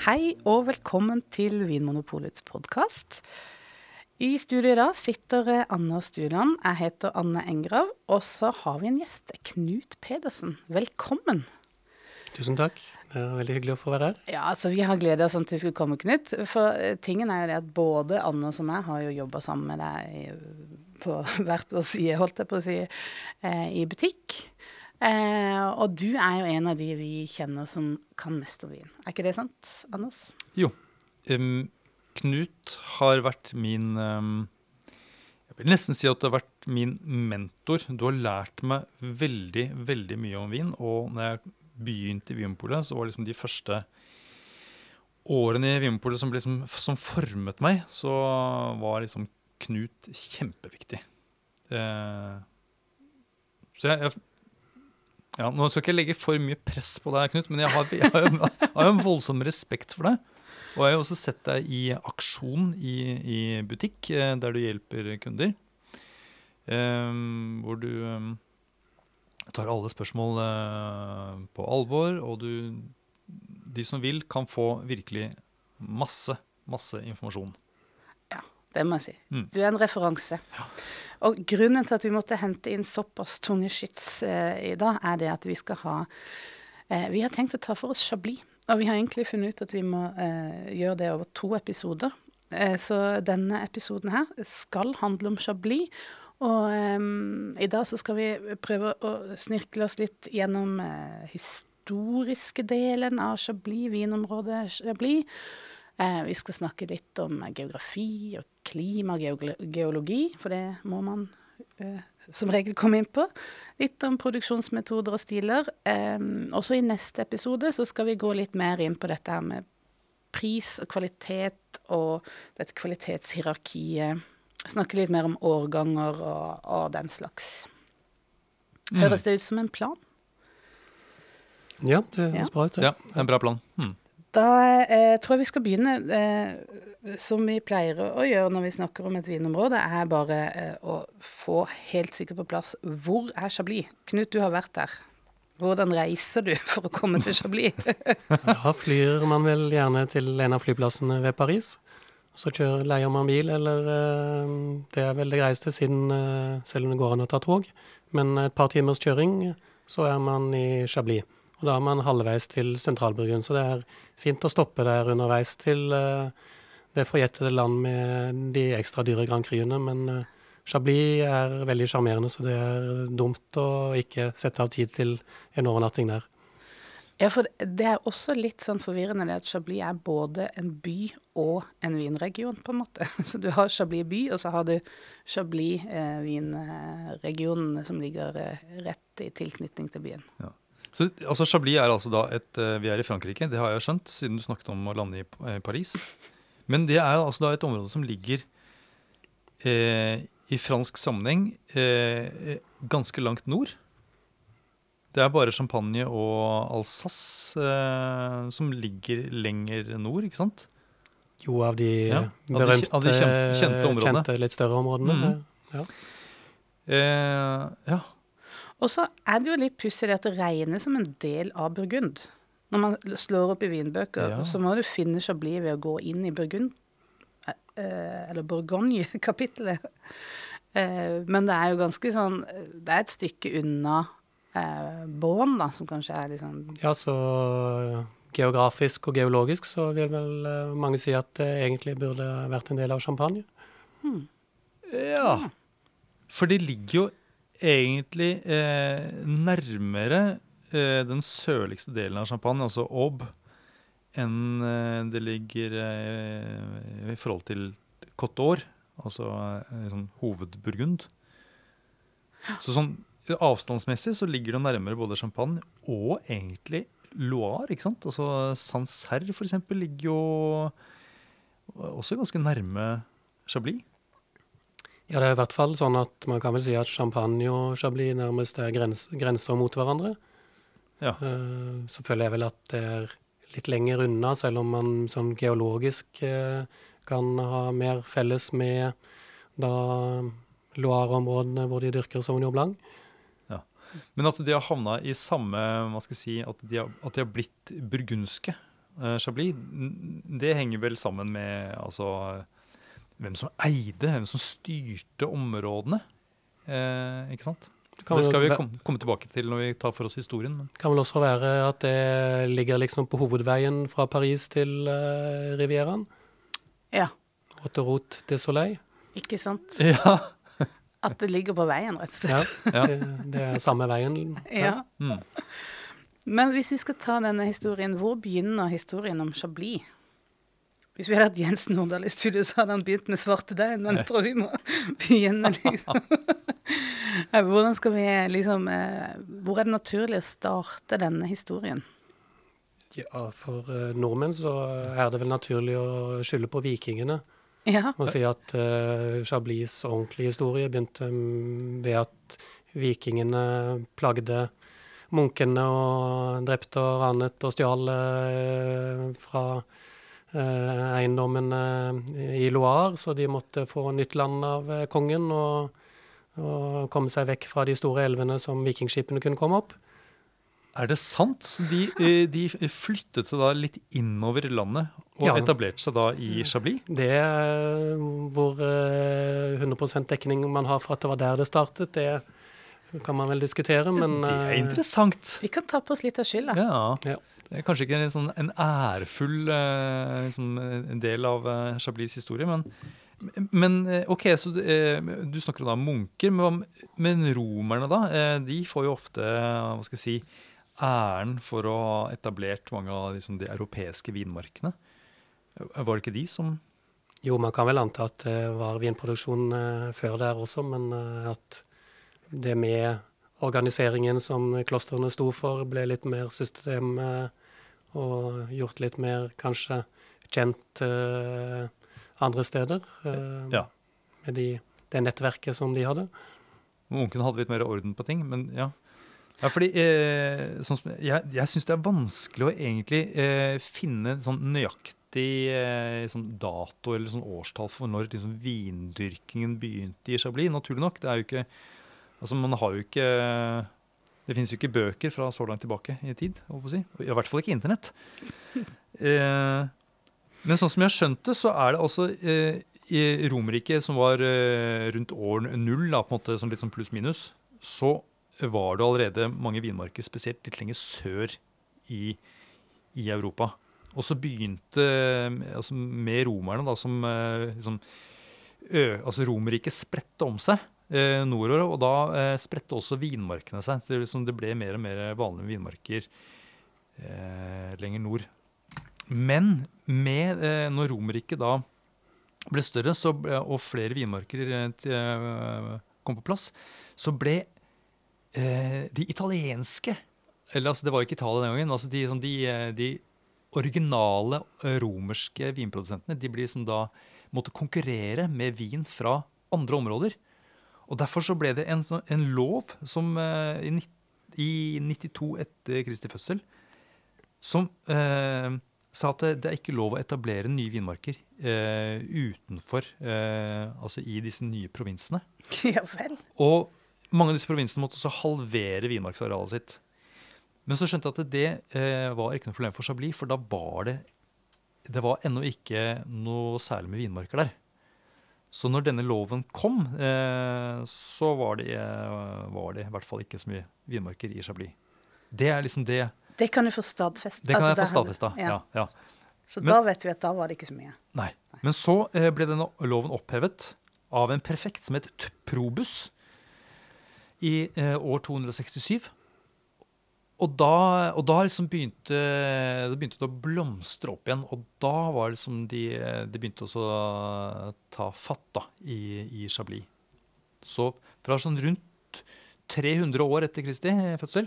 Hei og velkommen til Vinmonopolets podkast. I studio i dag sitter Anne Anna Stuland. Jeg heter Anne Engrav. Og så har vi en gjest, Knut Pedersen. Velkommen. Tusen takk. Det er veldig hyggelig å få være her. Ja, altså Vi har gleda oss sånn til du skulle komme, Knut. For eh, tingen er jo det at både Anne og meg har jo jobba sammen med deg på hvert vår side, holdt jeg på å si, eh, i butikk. Eh, og du er jo en av de vi kjenner som kan mest om vin. Er ikke det sant, Anders? Jo. Um, Knut har vært min um, Jeg vil nesten si at du har vært min mentor. Du har lært meg veldig, veldig mye om vin. Og når jeg begynte i Vinpolet, så var liksom de første årene i Vinmonopolet som, liksom, som, formet meg, så var liksom Knut kjempeviktig. Eh, så jeg, jeg ja, Nå skal jeg ikke legge for mye press på deg, Knut, men jeg har, jeg har, jo, jeg har en voldsom respekt for deg. Og jeg har også sett deg i aksjon i, i butikk, eh, der du hjelper kunder. Um, hvor du um, tar alle spørsmål uh, på alvor, og du De som vil, kan få virkelig masse, masse informasjon. Ja, det må jeg si. Mm. Du er en referanse. Ja. Og grunnen til at vi måtte hente inn såpass tunge skyts eh, i dag, er det at vi skal ha eh, Vi har tenkt å ta for oss Chablis. Og vi har egentlig funnet ut at vi må eh, gjøre det over to episoder. Eh, så denne episoden her skal handle om Chablis. Og eh, i dag så skal vi prøve å snirkle oss litt gjennom eh, historiske delen av Chablis, vinområdet Chablis. Eh, vi skal snakke litt om geografi og klima og geologi, for det må man eh, som regel komme inn på. Litt om produksjonsmetoder og stiler. Også i neste episode så skal vi gå litt mer inn på dette her med pris og kvalitet og dette kvalitetshierarkiet. Snakke litt mer om årganger og, og den slags. Mm. Høres det ut som en plan? Ja, det høres ja. bra ut. Ja, en bra plan. Mm. Da eh, tror jeg vi skal begynne eh, som vi pleier å gjøre når vi snakker om et vinområde, er bare eh, å få helt sikkert på plass hvor er Chablis? Knut, du har vært der. Hvordan reiser du for å komme til Chablis? da flyr man vel gjerne til en av flyplassene ved Paris. Så kjører, leier man bil, eller eh, Det er vel det greieste, siden, eh, selv om det går an å ta tog. Men et par timers kjøring, så er man i Chablis. Og da er man halvveis til Sentralburgund, så det er fint å stoppe der underveis til uh, det forjettede land med de ekstra dyre Grand Cruene. Men uh, Chablis er veldig sjarmerende, så det er dumt å ikke sette av tid til en overnatting der. Ja, for det er også litt sånn forvirrende det at Chablis er både en by og en vinregion, på en måte. Så du har Chablis by, og så har du Chablis eh, vinregionen som ligger eh, rett i tilknytning til byen. Ja. Så altså Chablis er altså da et eh, Vi er i Frankrike, det har jeg skjønt, siden du snakket om å lande i eh, Paris. Men det er altså da et område som ligger eh, i fransk sammenheng eh, ganske langt nord. Det er bare Champagne og Alsace eh, som ligger lenger nord, ikke sant? Jo, av de ja, berømte, av de, kjente, kjente, kjente, litt større områdene. Mm. Ja. Eh, ja. Og så er det jo litt pussig at det regnes som en del av Burgund. Når man slår opp i vinbøker, ja. så må du finne Chablis ved å gå inn i Burgund, eh, eh, eller Bourgogne-kapitlet. Eh, men det er jo ganske sånn Det er et stykke unna eh, Bån, da, som kanskje er sånn Ja, så geografisk og geologisk så vil vel mange si at det egentlig burde vært en del av Champagne. Hmm. Ja. For det ligger jo egentlig eh, nærmere eh, den sørligste delen av Champagne, altså Aube, enn eh, det ligger eh, i forhold til Côte d'Or, altså sånn hovedburgund. Så sånn avstandsmessig så ligger det nærmere både Champagne og egentlig Loire, ikke sant? Altså Sancerre for eksempel ligger jo også ganske nærme Chablis. Ja, det er i hvert fall sånn at man kan vel si at champagne og chablis nærmest er grens, grenser mot hverandre. Ja. Uh, så føler jeg vel at det er litt lenger unna, selv om man sånn geologisk uh, kan ha mer felles med da Loire-områdene hvor de dyrker Sauvignon Blanc. Ja. Men at de har havna i samme hva skal jeg si, at de har, at de har blitt burgundske, uh, Chablis, det henger vel sammen med altså, hvem som eide, hvem som styrte områdene. Eh, ikke sant? Det, det skal vi komme, komme, tilbake til når vi tar for oss historien. Men. Kan vel også være at det ligger liksom på hovedveien fra Paris til uh, Rivieraen? Ja. Rotterot de Soleil? Ikke sant? Ja. At det ligger på veien, rett og slett. Ja, det, det er samme veien. Ja. Mm. Men hvis vi skal ta denne historien, hvor begynner historien om Chablis? Hvis vi hadde hatt Jens Nordahl i studio, så hadde han begynt med svartedauden. Men jeg tror vi må begynne, liksom. Hvordan skal vi liksom eh, Hvor er det naturlig å starte denne historien? Ja, for uh, nordmenn så er det vel naturlig å skylde på vikingene. Ja. Og si at uh, Chablis ordentlige historie begynte ved at vikingene plagde munkene og drepte og ranet og stjal uh, fra uh, eiendommene i Loire, så de måtte få nytt land av kongen og, og komme seg vekk fra de store elvene som vikingskipene kunne komme opp. Er det sant? Så de, eh, de, flyttet seg da litt innover landet og ja. etablerte seg da i Chablis? Det er hvor 100 eh, dekning man har for at det var der det startet, det kan man vel diskutere, men Det er eh, interessant. Vi kan ta på oss litt av skylda. Ja. ja. Det er kanskje ikke en, sånn, en ærefull liksom, en del av Chablis historie, men men ok, så Du snakker da om munker, men, men romerne, da? De får jo ofte hva skal jeg si, æren for å ha etablert mange av liksom, de europeiske vinmarkene. Var det ikke de som Jo, man kan vel anta at det var vinproduksjon før der også, men at det med organiseringen som klostrene sto for, ble litt mer system og gjort litt mer kanskje kjent andre steder. Ja. Med de, det nettverket som de hadde. Munkene hadde litt mer orden på ting, men ja. Ja, fordi eh, sånn som, Jeg, jeg syns det er vanskelig å egentlig eh, finne sånn nøyaktig eh, sånn dato eller sånn årstall for når liksom, vindyrkingen begynte i Chablis. Naturlig nok. Det er jo ikke Altså, man har jo ikke Det finnes jo ikke bøker fra så langt tilbake i tid. Si. I hvert fall ikke Internett. Eh, men sånn som jeg har skjønt det, så er det altså eh, i Romerriket, som var eh, rundt år null, da, på en måte, sånn litt sånn pluss-minus, så var det allerede mange vinmarker, spesielt litt lenger sør i, i Europa. Og så begynte altså med romerne, da, som liksom, altså Romerriket spredte om seg eh, nordover, og da eh, spredte også vinmarkene seg. Så det, liksom, det, ble mer og mer vanlige vinmarker eh, lenger nord. Men med, eh, når Romerriket da ble større så og flere vinmarker eh, kom på plass, så ble eh, de italienske eller altså Det var ikke Italia den gangen. altså De, sånn, de, eh, de originale eh, romerske vinprodusentene de blir som da måtte konkurrere med vin fra andre områder. Og Derfor så ble det en, sånn, en lov som eh, i, i, 92 etter Kristi fødsel som eh, sa at det, er ikke lov å etablere nye vinmarker eh, utenfor eh, Altså i disse nye provinsene. Ja vel. Og mange av disse provinsene måtte også halvere vinmarksarealet sitt. Men så skjønte jeg at det eh, var ikke noe problem for Chablis, for da var det det var ennå ikke noe særlig med vinmarker der. Så når denne loven kom, eh, så var det, eh, var det, i hvert fall ikke så mye vinmarker i Chablis. Det er liksom det Det kan du få stadfesta. Det kan altså, jeg få stadfesta, ja. ja, ja. Så Men, da vet vi at da var det ikke så mye. Nei. nei. Men så eh, ble denne loven opphevet av en prefekt som het Probus i eh, år 267. Og da, og da liksom begynte det begynte å blomstre opp igjen. Og da var det liksom de, de begynte også å ta fatt da, i, i Chablis. Så fra sånn rundt 300 år etter Kristi fødsel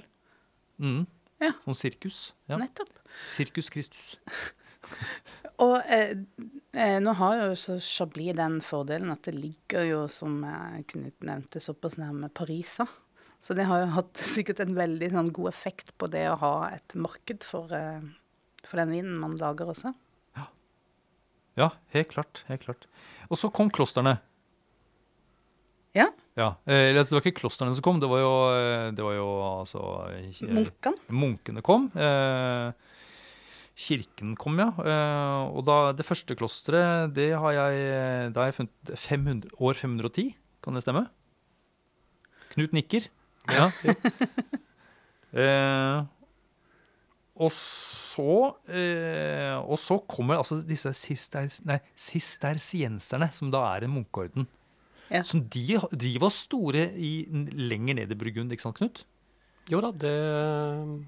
mm, ja. Sånn sirkus. Ja. Nettopp. Sirkus Kristus. og eh, eh, nå har jo så Chablis den fordelen at det ligger jo, som Knut nevnte, såpass nærme Paris. Da. Så det har jo hatt sikkert en veldig sånn, god effekt på det å ha et marked for, uh, for den vinen man lager også. Ja. ja, helt klart. Helt klart. Og så kom klostrene. Ja. ja. Eh, det var ikke klostrene som kom, det var jo, eh, det var jo altså Munkene. Munkene kom. Eh, kirken kom, ja. Eh, og da, det første klosteret, det har jeg, da har jeg funnet 500, år 510. Kan det stemme? Knut nikker. Ja. eh, og så eh, Og så kommer altså disse sistersienserne, som da er en munkeorden. Ja. Som de, de, var store i, lenger ned i Burgund, ikke sant, Knut? Jo da, det,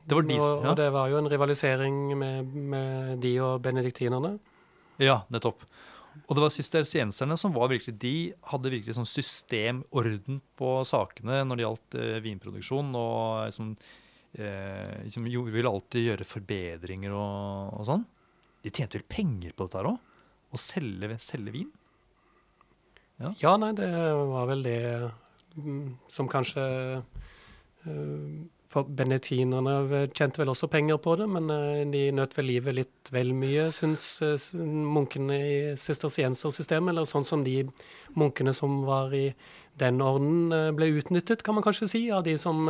det var de, og, ja. og, det var jo en rivalisering med, med de og benediktinerne. Ja, nettopp. Og det var sistersienserne som var virkelig, de hadde virkelig sånn systemorden på sakene når det gjaldt eh, vinproduksjon. og liksom, eh, liksom, ville alltid gjøre forbedringer og, og, sånn. De tjente vel penger på dette her òg? Å selge, selge, vin? Ja. ja, nei, det var vel det mm, som kanskje uh, for benediktinerne tjente vel også penger på det, men eh, de nøt vel livet litt vel mye, syns eh, munkene i sistersiensersystemet. Eller sånn som de munkene som var i den orden, eh, ble utnyttet, kan man kanskje si, av de som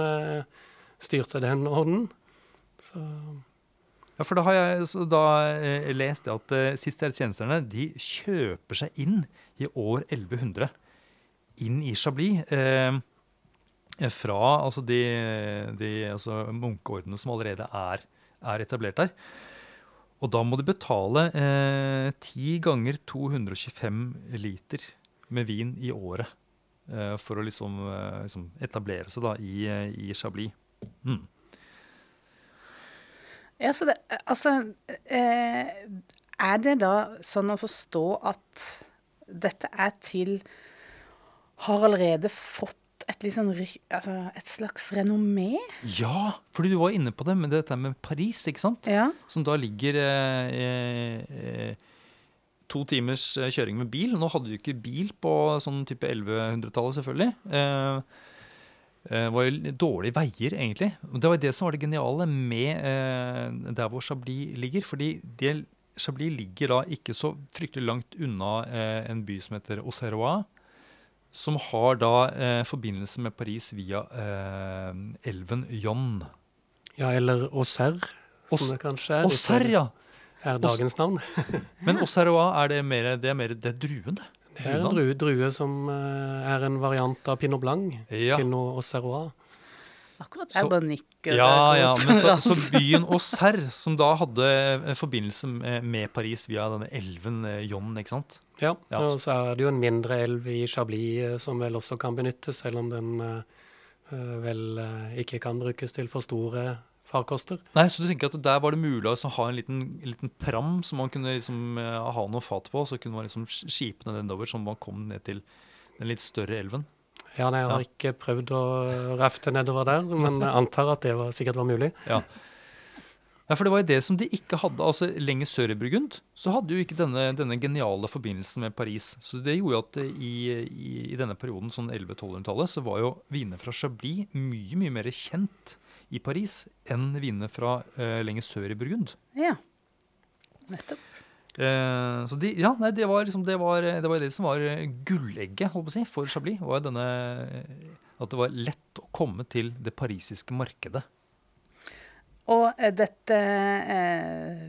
styrte den orden. Så ja, for da har jeg da, lest at eh, sistersienserne de kjøper seg inn i år 1100 inn i Chablis. Fra altså de, de altså munkeordene som allerede er, er, etablert der. Og da må de betale eh, ti ganger 225 liter med vin i året eh, for å liksom, eh, liksom, etablere seg da i, i Chablis. Mm. Ja, så det, altså eh, Er det da sånn å forstå at dette er til Har allerede fått et, liksom, altså et slags renommé? Ja, fordi du var inne på det med dette med Paris, ikke sant? Ja. Som da ligger eh, eh, to timers eh, kjøring med bil. Nå hadde du ikke bil på sånn type 1100-tallet, selvfølgelig. Eh, det var jo dårlige veier, egentlig. Det var det som var det geniale med eh, der hvor Chablis ligger. fordi det, Chablis ligger da ikke så fryktelig langt unna eh, en by som heter Auxerrois som har da eh, forbindelse med Paris via eh, elven Jon. Ja, eller Auxerre, som Os det kanskje er. Auxerre, ja. Er dagens navn. Men Auxerrois, er det mer det er, mer, det er druen, det? Det er en drue, drue som uh, er en variant av pinot blanc. Ja. Pinot Auxerrois. Akkurat. Jeg bare nikker. Ja, ja, men så, så byen Auxerre, som da hadde forbindelse med Paris via denne elven Jon, ikke sant? Ja, ja, og så er det jo en mindre elv i Chablis eh, som vel også kan benyttes, selv om den uh, vel uh, ikke kan brukes til for store farkoster. Nei, Så du tenker at der var det mulig å ha en liten, liten pram som man kunne liksom, ha noe fat på, så kunne man liksom skipe den nedover så man kom ned til den litt større elven? Ja, nei, Jeg har ja. ikke prøvd å rafte nedover der, men jeg antar at det var, sikkert var mulig. Ja, ja, for det var jo det som de ikke hadde. altså Lenger sør i Burgund så hadde jo ikke denne, denne geniale forbindelsen med Paris. Så det gjorde at i, i, i denne perioden, sånn 1100-1200-tallet, så var jo vinene fra Chablis mye mye mer kjent i Paris enn vinene fra uh, lenger sør i Burgund. Ja, nettopp. Uh, så de, ja, nei, det, var liksom, det, var, det var det som var gullegget holdt på å si, for Chablis. var denne, At det var lett å komme til det parisiske markedet. Og eh, dette eh,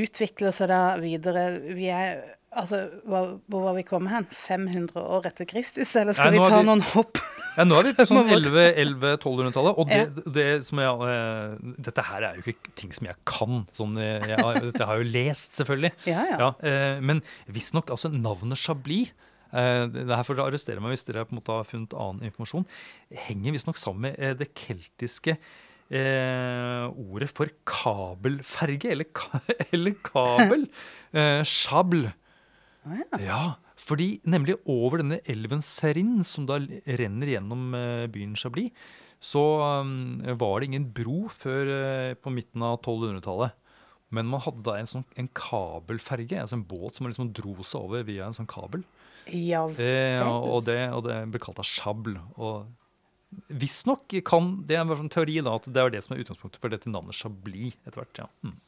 utvikler seg da videre. Vi er Altså, hvor, hvor var vi kommet hen? 500 år etter Kristus, eller skal Nei, vi ta vi, noen hopp? Ja, nå er vi på sånn 1100-1200-tallet. Og det, det, som jeg, uh, dette her er jo ikke ting som jeg kan. Sånn, jeg, dette har jeg jo lest, selvfølgelig. Ja, ja. ja uh, men visstnok, altså navnet Chablis det her får dere arrestere meg hvis dere på en måte har funnet annen informasjon. henger visstnok sammen med det keltiske eh, ordet for kabelferge, eller, ka eller kabel. eh, sjabl. Oh, ja. ja. Fordi nemlig over denne elven Serin, som da renner gjennom eh, byen Chablis, så um, var det ingen bro før uh, på midten av 1200-tallet. Men man hadde da en, sånn, en kabelferge, altså en båt som liksom dro seg over via en sånn kabel. Ja, eh, og, det, og, det, ble kalt Chable. Og Visstnok kan Det er en teori da, at det er det som er utgangspunktet for dette navnet Chablis etter hvert. ja. Mm.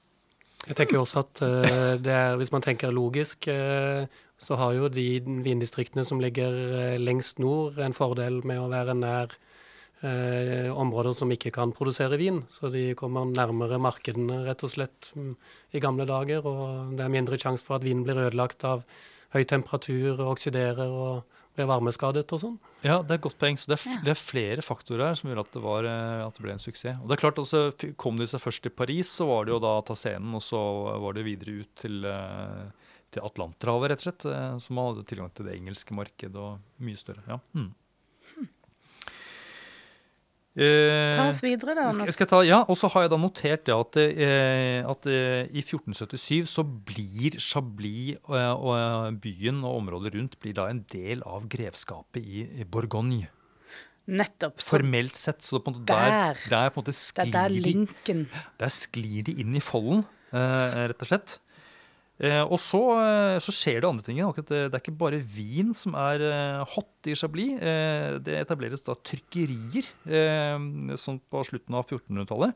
Jeg tenker også at uh, er, Hvis man tenker logisk, uh, så har jo de vindistriktene som ligger uh, lengst nord, en fordel med å være nær områder som ikke kan produsere vin. Så de kommer nærmere markedene, rett og slett, um, i gamle dager. Og det er mindre sjanse for at vinen blir ødelagt av høy temperatur og oksiderer og blir varmeskadet og sånn. Ja, det er et godt poeng. Så det er, det er, flere faktorer her som gjør at det, var, eh, at det ble en suksess. Og det er klart, altså, Kom de seg først til Paris, så var det jo da ta scenen, og så var det videre ut til, eh, til Atlanterhavet, rett og slett. Eh, så man hadde tilgang til det engelske markedet og mye større. ja. Hmm. Eh, ta oss videre, da. Skal, skal ta, ja, Og så har jeg da notert det at, eh, at eh, i 1477 så blir Chablis og, og, byen og området rundt blir da en del av grevskapet i, Bourgogne. Nettopp. Formelt sett. Så der, der, der, på en måte sklir der, der der sklir de inn i folden, eh, rett og slett. Eh, og så, eh, så, skjer det andre ting. Det, det er ikke bare vin som er eh, hot i Chablis. Eh, det etableres da trykkerier eh, sånn på slutten av 1400-tallet.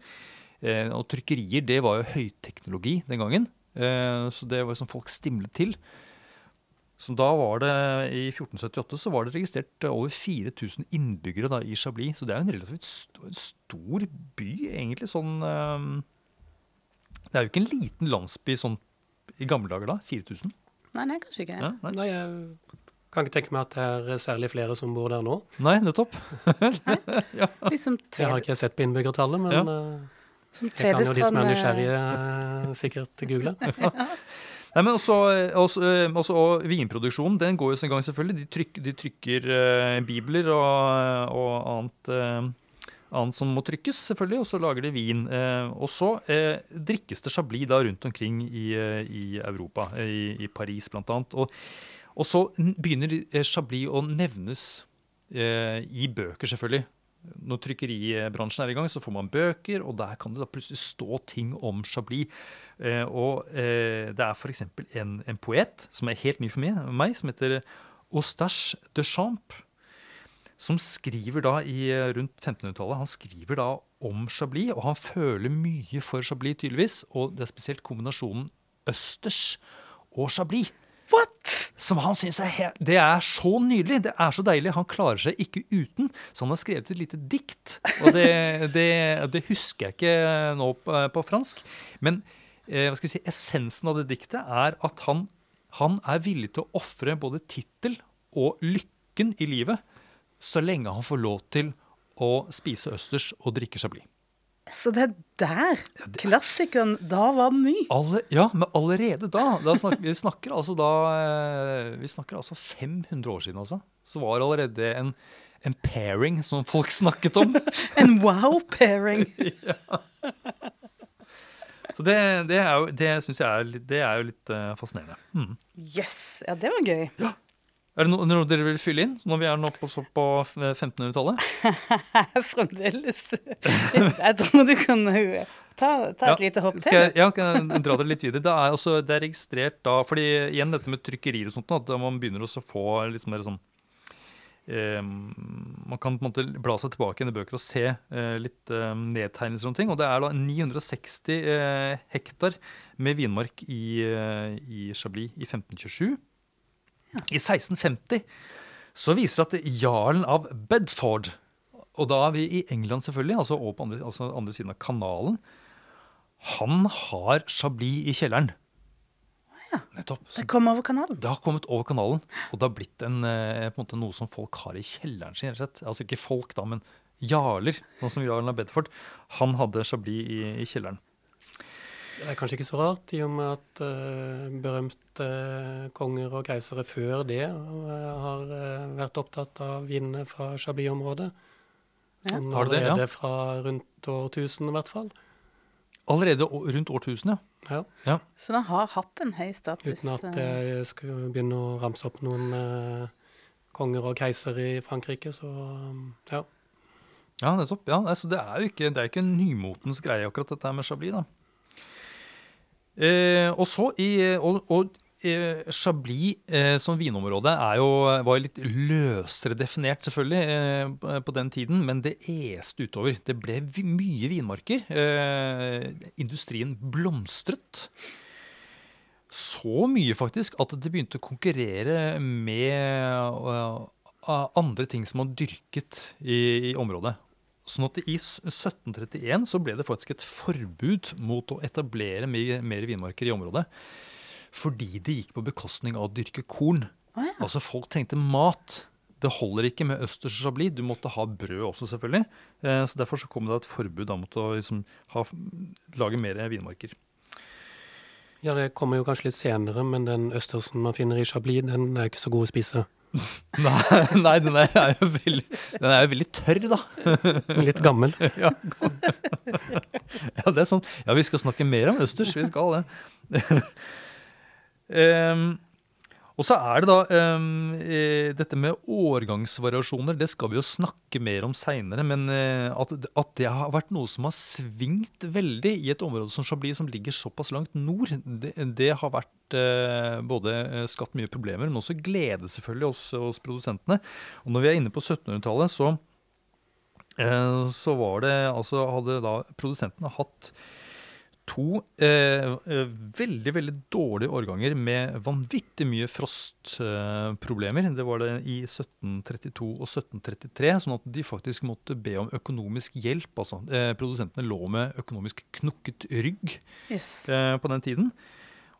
Eh, og trykkerier det var jo høyteknologi den gangen. så det var som folk stimlet til. Så da var det, I 1478 så var det registrert over 4000 innbyggere da, i Chablis. Så det er jo en relativt stor, stor by, egentlig. sånn... det er jo ikke en liten landsby sånn i gamle dager da? 4000? Nei, nei, kanskje ikke. Ja, nei. nei. jeg kan ikke tenke meg at det er særlig flere som bor der nå. Nei, nettopp. ja. liksom jeg har ikke sett på innbyggertallet, men ja. uh, jeg kan jo de som er nysgjerrige, uh, sikkert google. ja. Nei, men også, også, også, og Vinproduksjonen den går jo sin gang, selvfølgelig. De, tryk, de trykker uh, bibler og, og annet annet som må trykkes, selvfølgelig, og så lager de vin. Eh, og så eh, drikkes det chablis da rundt omkring i, eh, i Europa, eh, i, i Paris bl.a. Og, og så begynner eh, chablis å nevnes eh, i bøker, selvfølgelig. Når trykkeribransjen er i gang, så får man bøker, og der kan det da plutselig stå ting om chablis. og det er f.eks. En, en poet som er helt ny for meg, som heter Ostache de Champs som skriver da i eh, rundt 1500-tallet Han skriver da om Chablis, og han føler mye for Chablis, tydeligvis. Og det er spesielt kombinasjonen østers og Chablis. What? Som han syns er, helt det er så nydelig. Det er så deilig. Han klarer seg ikke uten. Så han har skrevet et lite dikt. Og det, det, det husker jeg ikke nå på, på fransk. Men eh, hva skal vi si, essensen av det diktet er at han, han er villig til å ofre både tittel og lykken i livet så lenge han får lov til å spise østers og drikke chablis. Så det er der klassikeren Da var den ny? Alle, ja, men allerede da. da snakker, vi, snakker altså da, eh, vi snakker altså 500 år siden, altså. Så var det allerede en, en pairing som folk snakket om. en wow-pairing. ja. Så det, det, er jo, det syns jeg er, det er jo litt fascinerende. fascinerende. Mm. Yes, ja, det var gøy. Ja. Er det noe, noe, dere vil fylle inn når vi er nå på, på 1500-tallet? Fremdeles Jeg tror du kan ta, ta et ja, lite hopp til. Jeg, ja, kan jeg dra det litt videre. Det er, også, det er, registrert da fordi igjen dette med trykkerier og sånt, at man begynner å få litt mer sånn eh, Man kan på en måte bla seg tilbake i bøker og se eh, litt eh, nedtegnelser og ting. Og det er da 960 eh, hektar med vinmark i, eh, i Chablis i 1527. I 1650 så viser det at jarlen av Bedford, og da er vi i England selvfølgelig, altså over på andre, altså andre siden av kanalen, han har Chablis i kjelleren. Ja, Nettopp. Det kom over kanalen? Det har kommet over kanalen. Og det har blitt en, eh, en noe som folk har i kjelleren sin. Altså ikke folk, da, men jarler. Sånn som jarlen av Bedford. Han hadde Chablis i, i kjelleren. Det er kanskje ikke så rart, i og med at uh, berømte konger og keisere før det uh, har uh, vært opptatt av vinene fra Chablis-området. Sånn ja. allerede ja? fra rundt årtusen, i hvert fall. Allerede rundt årtusen, ja. ja. ja. Så den har hatt en høy status? Uten at jeg skal begynne å ramse opp noen konger og keisere i Frankrike, så um, ja. Ja, nettopp. Ja, altså, det er jo ikke, det er ikke en nymotens greie, akkurat dette med Chablis. da. Eh, og så i, og, og eh, Chablis eh, som vinområde er jo, var litt løsere definert, selvfølgelig, eh, på den tiden. Men det este utover. Det ble mye vinmarker. Eh, industrien blomstret. Så mye, faktisk, at det begynte å konkurrere med andre ting som man dyrket i, i området. Sånn at i 1731 så ble det faktisk et forbud mot å etablere mer, mer vinmarker i området. Fordi det gikk på bekostning av å dyrke korn. Å ja. Altså Folk trengte mat. Det holder ikke med østers og chablis. Du måtte ha brød også, selvfølgelig. Eh, så Derfor så kom det et forbud da, mot å liksom, ha, lage mer vinmarker. Ja, det kommer jo kanskje litt senere, men den østersen man finner i Chablis, den er ikke så god å spise. Nei, nei den, er, er jo veldig, den er jo veldig tørr, da. Litt gammel. Ja, ja, det er sånn. Ja, vi skal snakke mer om østers. Vi skal det. um, og så er det da um, dette med årgangsvariasjoner. Det skal vi jo snakke mer om seinere. Men uh, at, at, det har vært noe som har svingt veldig i et område som Chablis, som ligger såpass langt nord, det, det har vært uh, både skapt mye problemer, men også glede selvfølgelig hos, hos produsentene. Og når vi er inne på 1700-tallet, så, så var det altså Hadde da produsentene hatt to eh, veldig veldig dårlige årganger med vanvittig mye frostproblemer. Eh, det var det i 1732 og 1733, sånn at de faktisk måtte be om økonomisk hjelp. altså eh, Produsentene lå med økonomisk knukket rygg Yes. eh, på den tiden.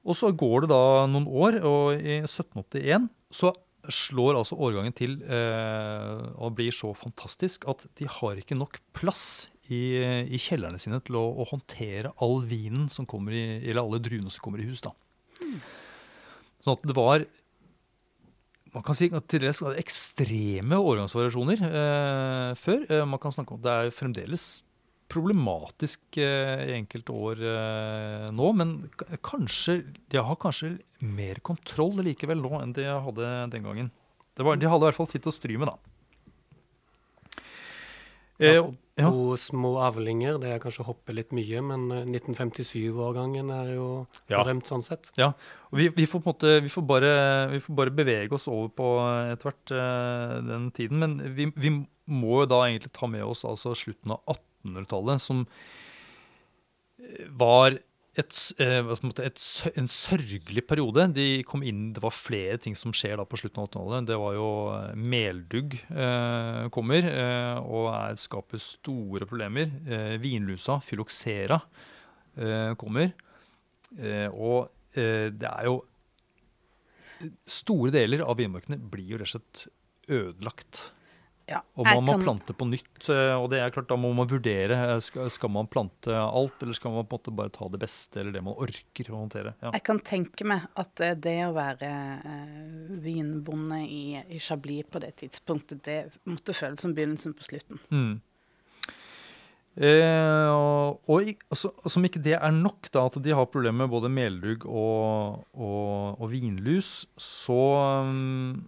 Og så går det da noen år, og i 1781 så slår altså årgangen til eh, og blir så fantastisk at de har ikke nok plass i, i kjellerne sine til å, å, håndtere all vinen som kommer i, eller alle druene som kommer i hus. da. Sånn at det var man kan si at til dels ekstreme årgangsvariasjoner eh, før. Eh, man kan snakke om at det er fremdeles problematisk eh, i enkelte år eh, nå, men kanskje de har kanskje mer kontroll likevel nå enn de hadde den gangen. Var, de hadde i hvert fall sitt å stry med, da. Eh, på, ja. på, små avlinger, det er kanskje å hoppe litt mye, men eh, 1957-årgangen er jo Ja. berømt sånn sett. Ja, vi, vi får på en måte, vi får, bare, vi får bare bevege oss over på eh, etter hvert eh, den tiden. Men vi, vi må jo da egentlig ta med oss altså slutten av 1800-tallet, som eh, var et, eh, et, en sørgelig periode. De kom inn, Det var flere ting som skjer da på slutten av 1800-tallet. Det var jo eh, Meldugg eh, kommer eh, og er, skaper store problemer. Eh, vinlusa, fyloxera, eh, kommer. Og det er jo Store deler av vinmarkene blir jo rett og slett ødelagt. Ja, Og man må kan- plante på nytt. Og det er klart, da må man vurdere. eh, Skal, skal man plante alt, eller skal man på en måte bare ta det beste, eller det man orker å håndtere? Ja. Jeg kan tenke meg at eh, det å være eh, vinbonde i, i Chablis på det tidspunktet, det måtte føles som begynnelsen på slutten. Mm. Eh, og, og, altså, som ikke det er nok, da, at de har problemer med både meldugg og, og, og vinlus, så um,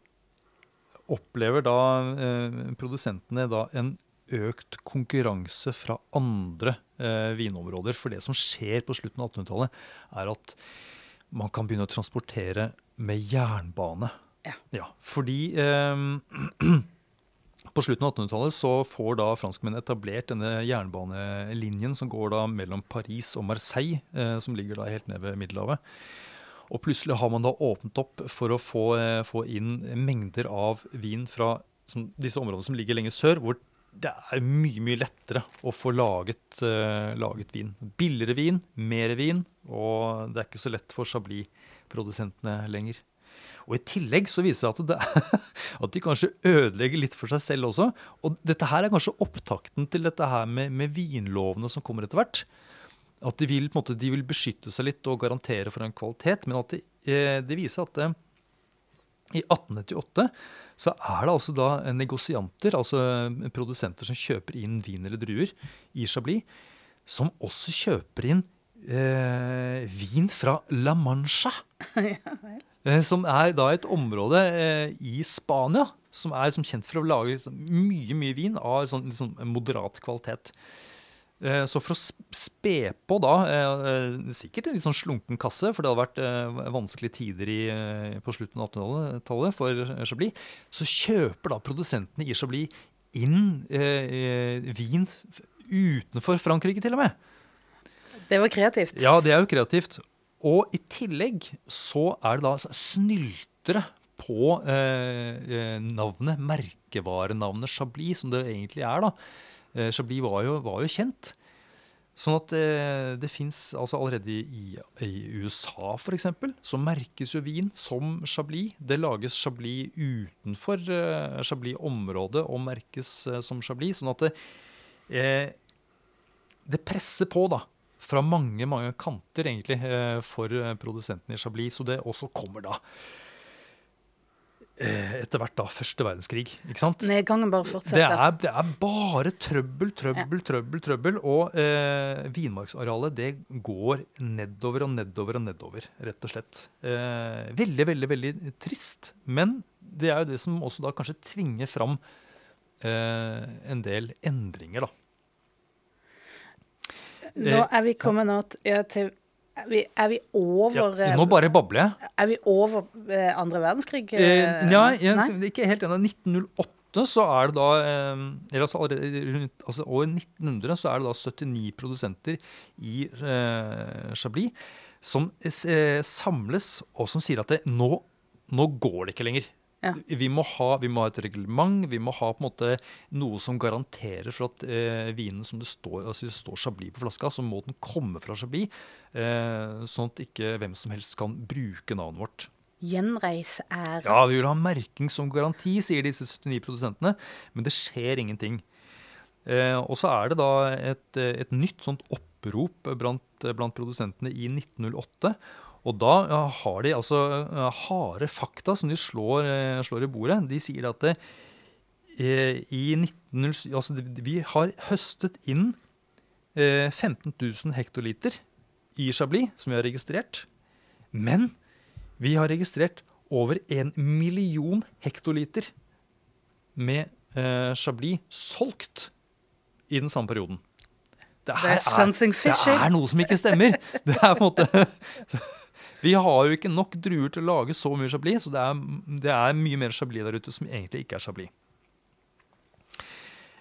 opplever da eh, produsentene da en økt konkurranse fra andre eh, vinområder. For det som skjer på slutten av 1800-tallet, er at man kan begynne å transportere med jernbane. Ja. fordi eh, på slutten av 1800-tallet så får da franskmennene etablert denne jernbanelinjen som går da mellom Paris og Marseille, eh, som ligger da helt nede ved Middelhavet. Og plutselig har man da åpnet opp for å få, eh, få inn mengder av vin fra som, disse områdene som ligger lenger sør, hvor det er mye mye lettere å få laget, uh, laget vin. Billigere vin, mer vin, og det er ikke så lett for Chablis-produsentene lenger. Og I tillegg så viser det seg at, at de kanskje ødelegger litt for seg selv også. Og dette her er kanskje opptakten til dette her med, med vinlovene som kommer etter hvert. At de vil, måte, de vil beskytte seg litt og garantere for en kvalitet, men at det, eh, det viser at det, i 1898 så er det altså da negosianter, altså produsenter som kjøper inn vin eller druer i Chablis, som også kjøper inn eh, vin fra La Mancha. Eh, Som er da et område eh, i Spania som er som kjent for å lage liksom, mye mye vin av sånn, liksom, moderat kvalitet. Eh, så for å spe på da, eh, sikkert en litt sånn slunken kasse, for det hadde vært eh, vanskelige tider i, på slutten av 1800-tallet for Chablis, så kjøper da produsentene i Chablis inn eh, vin utenfor Frankrike til og med. Det var kreativt. Ja, det er jo kreativt. Og i tillegg så er det da snyltere på eh, navnet, merkevarenavnet Chablis, som det egentlig er, da. Eh, Chablis var jo, var jo kjent. Sånn at det, det fins altså allerede i, i USA f.eks. så merkes jo vin som Chablis. Det lages Chablis utenfor eh, Chablis-området og merkes eh, som Chablis. Sånn at det, eh, det presser på da, fra mange mange kanter egentlig eh, for eh, produsentene i Chablis. Så det også kommer da eh, etter hvert da første verdenskrig. ikke sant? Nedgangen bare Det fortsetter. er, det er bare trøbbel, trøbbel, trøbbel. trøbbel, Og eh, vinmarksarealet det går nedover og nedover og nedover, rett og slett. Eh, veldig, veldig veldig trist. Men det er jo det som også da kanskje tvinger fram eh, en del endringer, da. Nå er vi kommet nå ja, til er, vi, er vi over Ja, eh, nå bare babler. Er vi over eh, andre verdenskrig? Eh, eh, ja, jeg, Nei? ikke helt enig. 1908 så er det da eh, eller altså allerede rundt altså år 1900 så er det da 79 produsenter i eh, Chablis som eh, samles og som sier at det, nå, nå går det ikke lenger. Ja. Vi, må ha, vi må ha et reglement, vi må ha på en måte noe som garanterer for at eh, vinen som det står, altså det står Chablis på flaska, så må den komme fra Chablis, eh, sånn at ikke hvem som helst kan bruke navnet vårt. Gjenreis er Ja, vi vil ha merking som garanti, sier disse 79 produsentene, men det skjer ingenting. Eh, og så er det da et, et nytt sånt opprop blant, blant produsentene i 1908. Og da har de altså eh, harde fakta som de slår, eh, slår i bordet. De sier at det, eh, i 1907 Altså, vi har høstet inn eh, 15 000 hektoliter i Chablis, som vi har registrert. Men vi har registrert over en million hektoliter med eh, Chablis solgt i den samme perioden. Det something det er noe som ikke stemmer. Det er på en måte Vi har jo ikke nok druer til å lage så mye Chablis, så det er, det er mye mer Chablis der ute som egentlig ikke er Chablis.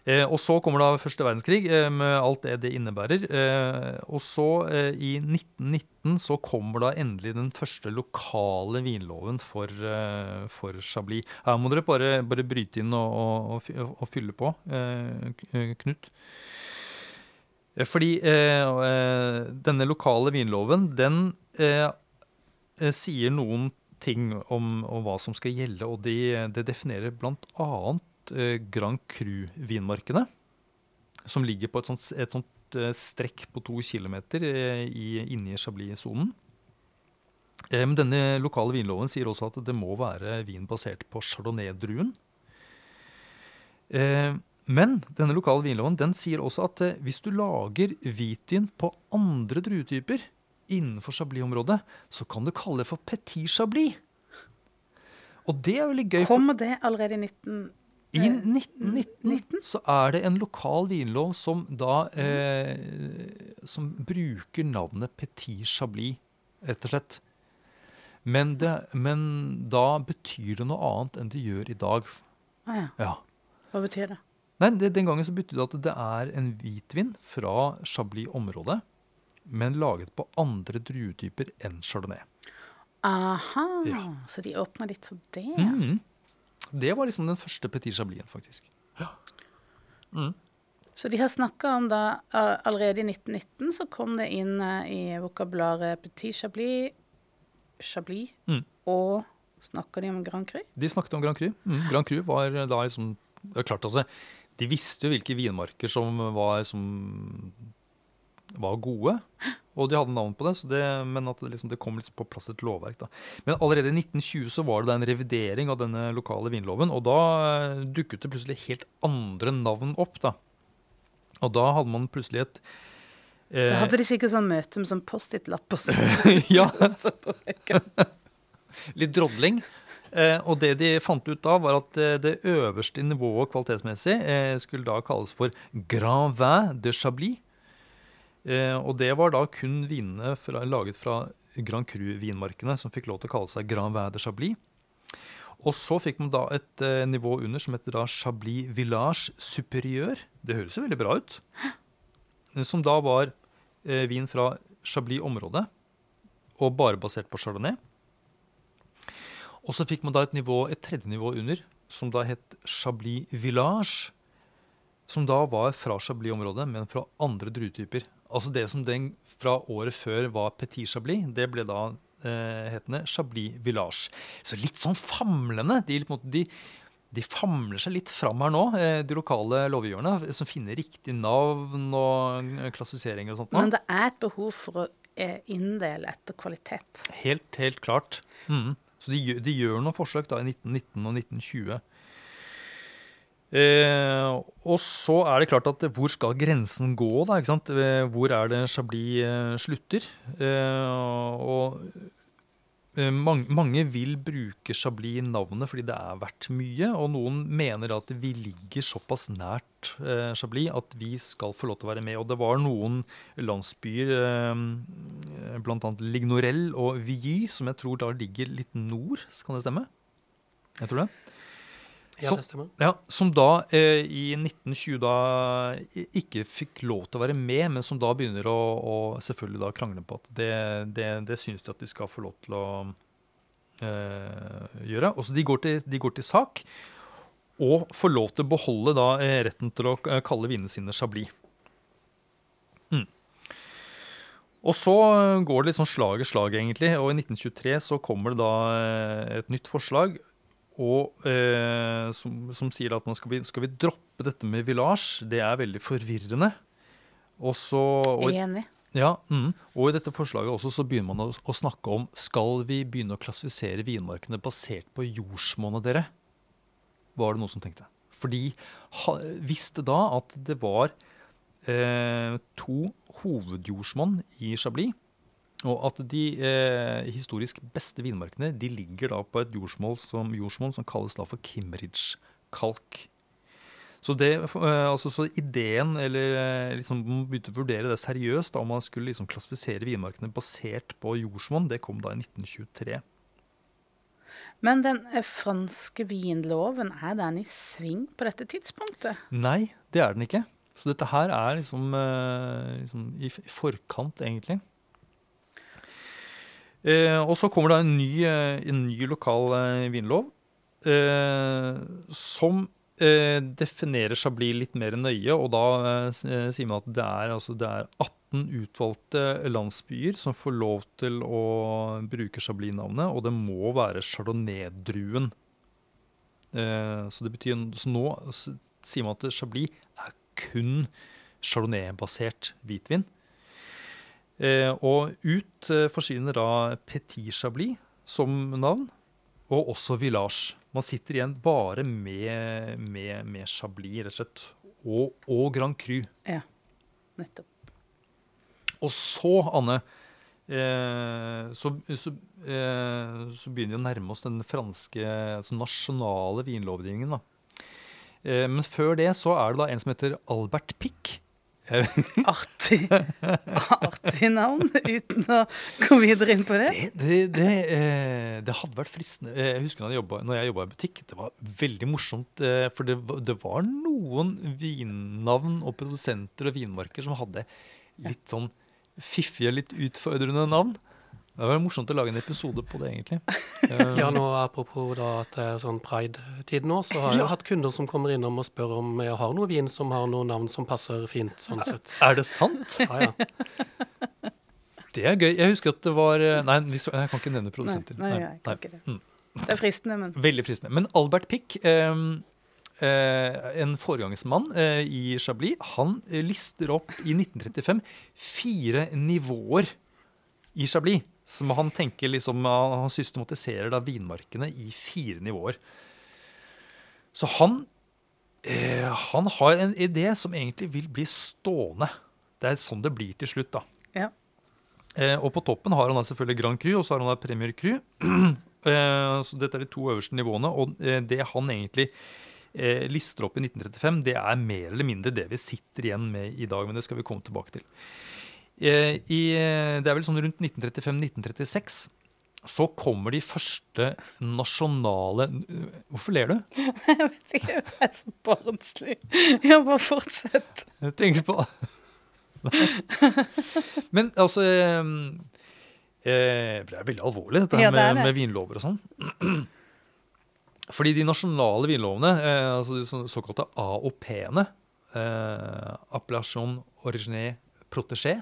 Eh, og så kommer da første verdenskrig eh, med alt det det innebærer. Eh, og så, eh, i 1919, så kommer da endelig den første lokale vinloven for, eh, for Chablis. Her må dere bare, bare bryte inn og, og, og, og fylle på, eh, Knut. Fordi denne lokale vinloven, den sier noen ting om, om hva som skal gjelde, og de, det definerer bl.a. Eh, Grand Cru-vinmarkene, som ligger på et sånt, et sånt eh, strekk på to kilometer eh, i, inne i Chablis-sonen. Eh, Men denne lokale vinloven sier også at det må være vin basert på chardonnay-druen. Eh, Men denne lokale vinloven den sier også at eh, hvis du lager hvitvin på andre druetyper innenfor Chablis-området, så kan du kalle det for petit Chablis. Og det er veldig gøy. Kommer det allerede i 19... i Eh, 1919 så er det en lokal vinlov som da eh, Som bruker navnet Petit Chablis, rett og slett. Men, det, men da betyr det noe annet enn det gjør i dag. Ah, ja. Ja. Hva betyr det? Nei, det, Den gangen så betydde det at det er en hvitvin fra Chablis-området, men laget på andre druetyper enn chardonnay. Aha, Ja. så de åpna litt for det. Mm. Det var liksom den første Petit Chablis, faktisk. Ja. Så de har snakka om da Allerede i 1919 så kom det inn uh, i vokabularet Petit Chablis, Chablis Mm. og Snakka de om Grand Cru? De snakket om Grand Cru. Mm, Grand Cru var da liksom det er klart altså, De visste jo hvilke vinmarker som var, som var gode, og de hadde navn på det, så det men at det, liksom, det kom liksom på plass et lovverk. da. Men allerede i 1920 så var det en revidering av denne lokale vinloven, og da eh, dukket det plutselig helt andre navn opp. da. Og da hadde man plutselig et eh, Da hadde de sikkert sånn møte med sånn Post-It-lapper. ja. Litt drodling. Eh, og det de fant ut da, var at eh, det øverste nivået kvalitetsmessig eh, skulle da kalles for Grand Vin de Chablis. Eh, og det var da kun vinene fra, laget fra Grand Cru-vinmarkene som fikk lov til å kalle seg Grand Vin de Chablis. Og så fikk man da et eh, nivå under som heter da Chablis Village Superieur. Det høres jo veldig bra ut. Som da var eh, vin fra Chablis-området, og bare basert på chardonnay. Og så fikk man da et, nivå, et tredje nivå under, som da het Chablis Village. som da var fra Chablis-området, men fra andre druetyper. Altså det som den fra året før var Petit Chablis, det ble da eh, hetende Chablis Village. Så litt sånn famlende. De, de, de famler seg litt fram her nå, eh, de lokale lovgiverne, som finner riktig navn og klassifisering klassifiseringer og sånt. Men det er et behov for å eh, inndele etter kvalitet? Helt, helt klart. Mm. Så de, de, gjør noen forsøk da i 1919 og 1920. Eh, og så er det klart at hvor skal grensen gå, da? ikke sant? Hvor er det Chablis eh, slutter? Eh, og Eh, mange, mange, vil bruke Chablis-navnet fordi det er verdt mye, og noen mener at vi ligger såpass nært eh, Chablis at vi skal få lov til å være med. Og det var noen landsbyer, eh, bl.a. Lignorell og Villy, som jeg tror da ligger litt nord, kan det stemme? Jeg tror det. Ja, det stemmer. Ja, som da eh, i 1920 da ikke fikk lov til å være med, men som da begynner å, å selvfølgelig da krangle på at det, det, det syns de at de skal få lov til å eh, gjøre. Og så de går, til, de går til sak og får lov til å beholde da eh, retten til å eh, kalle vinene sine Chablis. Mm. Og så går det litt sånn slag i slag, egentlig. Og i 1923 så kommer det da eh, et nytt forslag og eh, som, som, sier at man skal vi, skal vi, droppe dette med village. Det er veldig forvirrende. Også, og, Enig. Ja, mm, og i dette forslaget også så begynner man å, å, snakke om skal vi begynne å klassifisere vinmarkene basert på jordsmonnet, dere? Var det noen som tenkte. Fordi ha, visste da at det var eh, to hovedjordsmonn i Chablis. Og at de eh, historisk beste vinmarkene de ligger da på et jordsmål som, jordsmål som kalles da for Kimmeridge-kalk. Så, det, eh, altså, så ideen, eller eh, liksom, man begynte å vurdere det seriøst, da, om man skulle liksom klassifisere vinmarkene basert på jordsmonn, det kom da i 1923. Men den eh, franske vinloven, er den i sving på dette tidspunktet? Nei, det er den ikke. Så dette her er liksom, liksom i forkant, egentlig. Eh, og så kommer det en ny, eh, en ny lokal eh, vinlov som definerer Chablis litt mer nøye. Og da sier man at det er, altså, det er 18 utvalgte landsbyer som får lov til å bruke Chablis-navnet, og det må være chardonnay-druen. så det betyr Så nå sier man at Chablis er kun chardonnay-basert hvitvin. Eh, og ut eh, forsvinner da Petit Chablis som navn, og også Village. Man sitter igjen bare med, med, med Chablis, rett og slett. Og, og, Grand Cru. Ja, nettopp. Og så, Anne, eh, så, så, eh, så, begynner vi å nærme oss den franske altså nasjonale vinlovgivningen. da. Eh, men før det så er det da en som heter Albert Pick Artig. Artig navn, uten å gå videre inn på det. Det, det, det, eh, det hadde vært fristende. Eh, jeg husker når jeg jobbet, når jeg jobba i butikk. Det var veldig morsomt. Eh, for det, det, var noen vinnavn og produsenter og vinmarker som hadde litt sånn fiffige, litt utfordrende navn. Det var morsomt å lage en episode på det, egentlig. ja, nå Apropos da at det er sånn pride-tid nå, så har jeg ja. hatt kunder som kommer innom og spør om jeg har noe vin som har noen navn som passer fint. sånn sett. Er det sant? Ja, ja. Det er gøy. Jeg husker at det var eh, Nei, jeg kan ikke nevne produsenter. Nei, nei, jeg kan ikke det. Mm. Det er fristende, men Veldig fristende. Men Albert Pick eh, eh, en foregangsmann eh, i Chablis, han lister opp i 1935 fire nivåer i Chablis som han tenker liksom, han systematiserer da vinmarkene i fire nivåer. Så han, eh, han har en idé som egentlig vil bli stående. Det er sånn det blir til slutt. da. Ja. Eh, og på toppen har han da selvfølgelig Grand Cru, og så har han da Premier Cru. eh, så dette er de to øverste nivåene. Og eh, det han egentlig eh, lister opp i 1935, det er mer eller mindre det vi sitter igjen med i dag. Men det skal vi komme tilbake til. Eh, I, det er vel sånn rundt 1935-1936 så kommer de første nasjonale Hvorfor ler du? Jeg vet ikke, jeg er så barnslig. Jeg bare fortsett. Jeg tenker på Men altså eh, eh, Det er veldig alvorlig, dette her ja, det med, det. med, vinlover og sånn. Fordi de nasjonale vinlovene, altså de såkalte AOP-ene, eh, appellation origine protégé.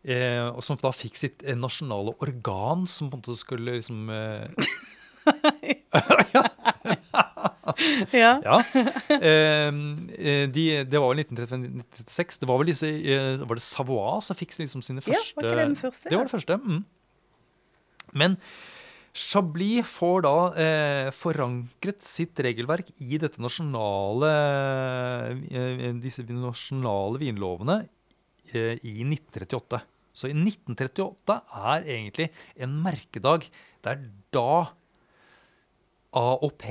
Eh, og som da fikk sitt eh, nasjonale organ, som på en måte skulle liksom eh, Ja. Ja. Eh, eh, de, det var vel 1935-1936. Det var vel disse eh, Var det Savoie som fikk liksom sine Ja, første var ikke det den første? Det var det første. Mm. Men Chablis får da eh, forankret sitt regelverk i dette nasjonale eh, disse nasjonale vinlovene eh, i 1938. Så i 1938 er egentlig en merkedag. Det er da AOP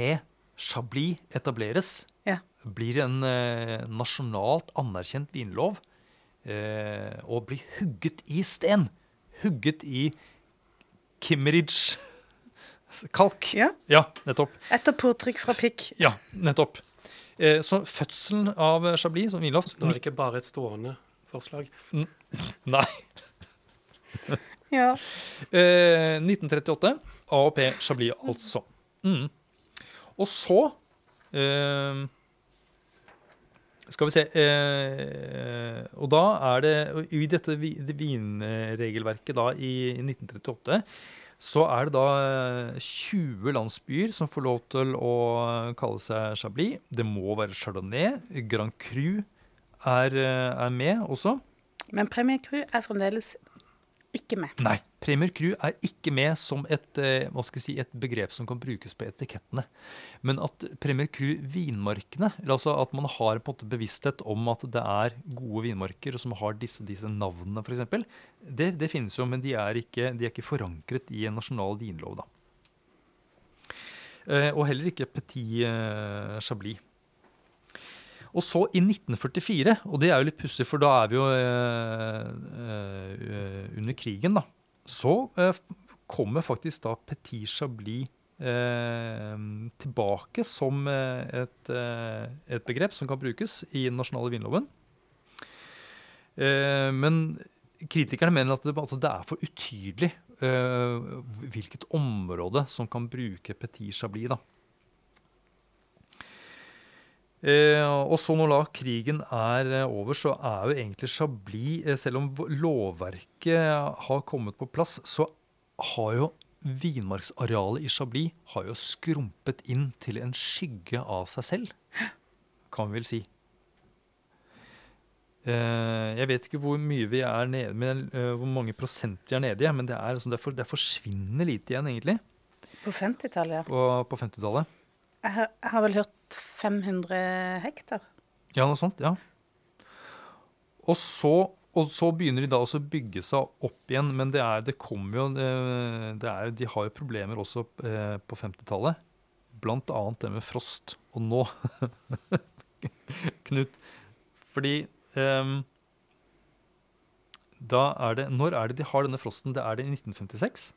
Chablis etableres. Ja. Blir en eh, nasjonalt anerkjent vinlov. Eh, og blir hugget i sten. Hugget i Kimmeridge kalk. Ja. ja, nettopp. Etter påtrykk fra pikk. Ja, nettopp. Eh, så fødselen av Chablis som vinlov Det er ikke bare et stående forslag. Nei. Ja. Eh, 1938. AOP Chablis, altså. Mm. Og så eh, Skal vi se eh, Og da er det I dette det vinregelverket da i 1938 så er det da eh, 20 landsbyer som får lov til å kalle seg Chablis. Det må være Chardonnay. Grand Cru er, eh, er med også. Men Premier Crew er fremdeles ikke med. Nei. Premier Crew er ikke med som et, eh, si, et begrep som kan brukes på etikettene. Men at Premier Crew vinmarkene, altså at man har på en måte bevissthet om at det er gode vinmarker som har disse, disse navnene f.eks., det, det finnes jo, men de er, ikke, de er ikke forankret i en nasjonal vinlov. da. Eh, og heller ikke Petit Chablis. Og så i 1944, og det er jo litt pussig, for da er vi jo eh, eh, under krigen, da. Så eh, kommer faktisk da Petit Chablis eh, tilbake som eh, et, eh, et begrep som kan brukes i den nasjonale vinloven. Men kritikerne mener at det, at det er for utydelig hvilket område som kan bruke Petit Chablis. da. Eh, og så når da krigen er eh, over, så er jo egentlig Chablis eh, Selv om lovverket har kommet på plass, så har jo vinmarksarealet i Chablis har jo skrumpet inn til en skygge av seg selv, kan vi vel si. Eh, jeg vet ikke hvor mye vi er nede med, hvor mange prosent vi er nede i, men det er, altså, det, er for, det er forsvinnende lite igjen, egentlig, På 50-tallet, ja. på, på 50-tallet. Jeg jeg har vel hørt 500 hektar. Ja, noe sånt, ja. Og så, og så begynner de da også å bygge seg opp igjen, men det, er, det kommer jo det, er, De har jo problemer også eh, på 50-tallet. Blant annet det med frost. Og nå Knut Fordi um, Da er det Når er det de har denne frosten? Det er det i 1956?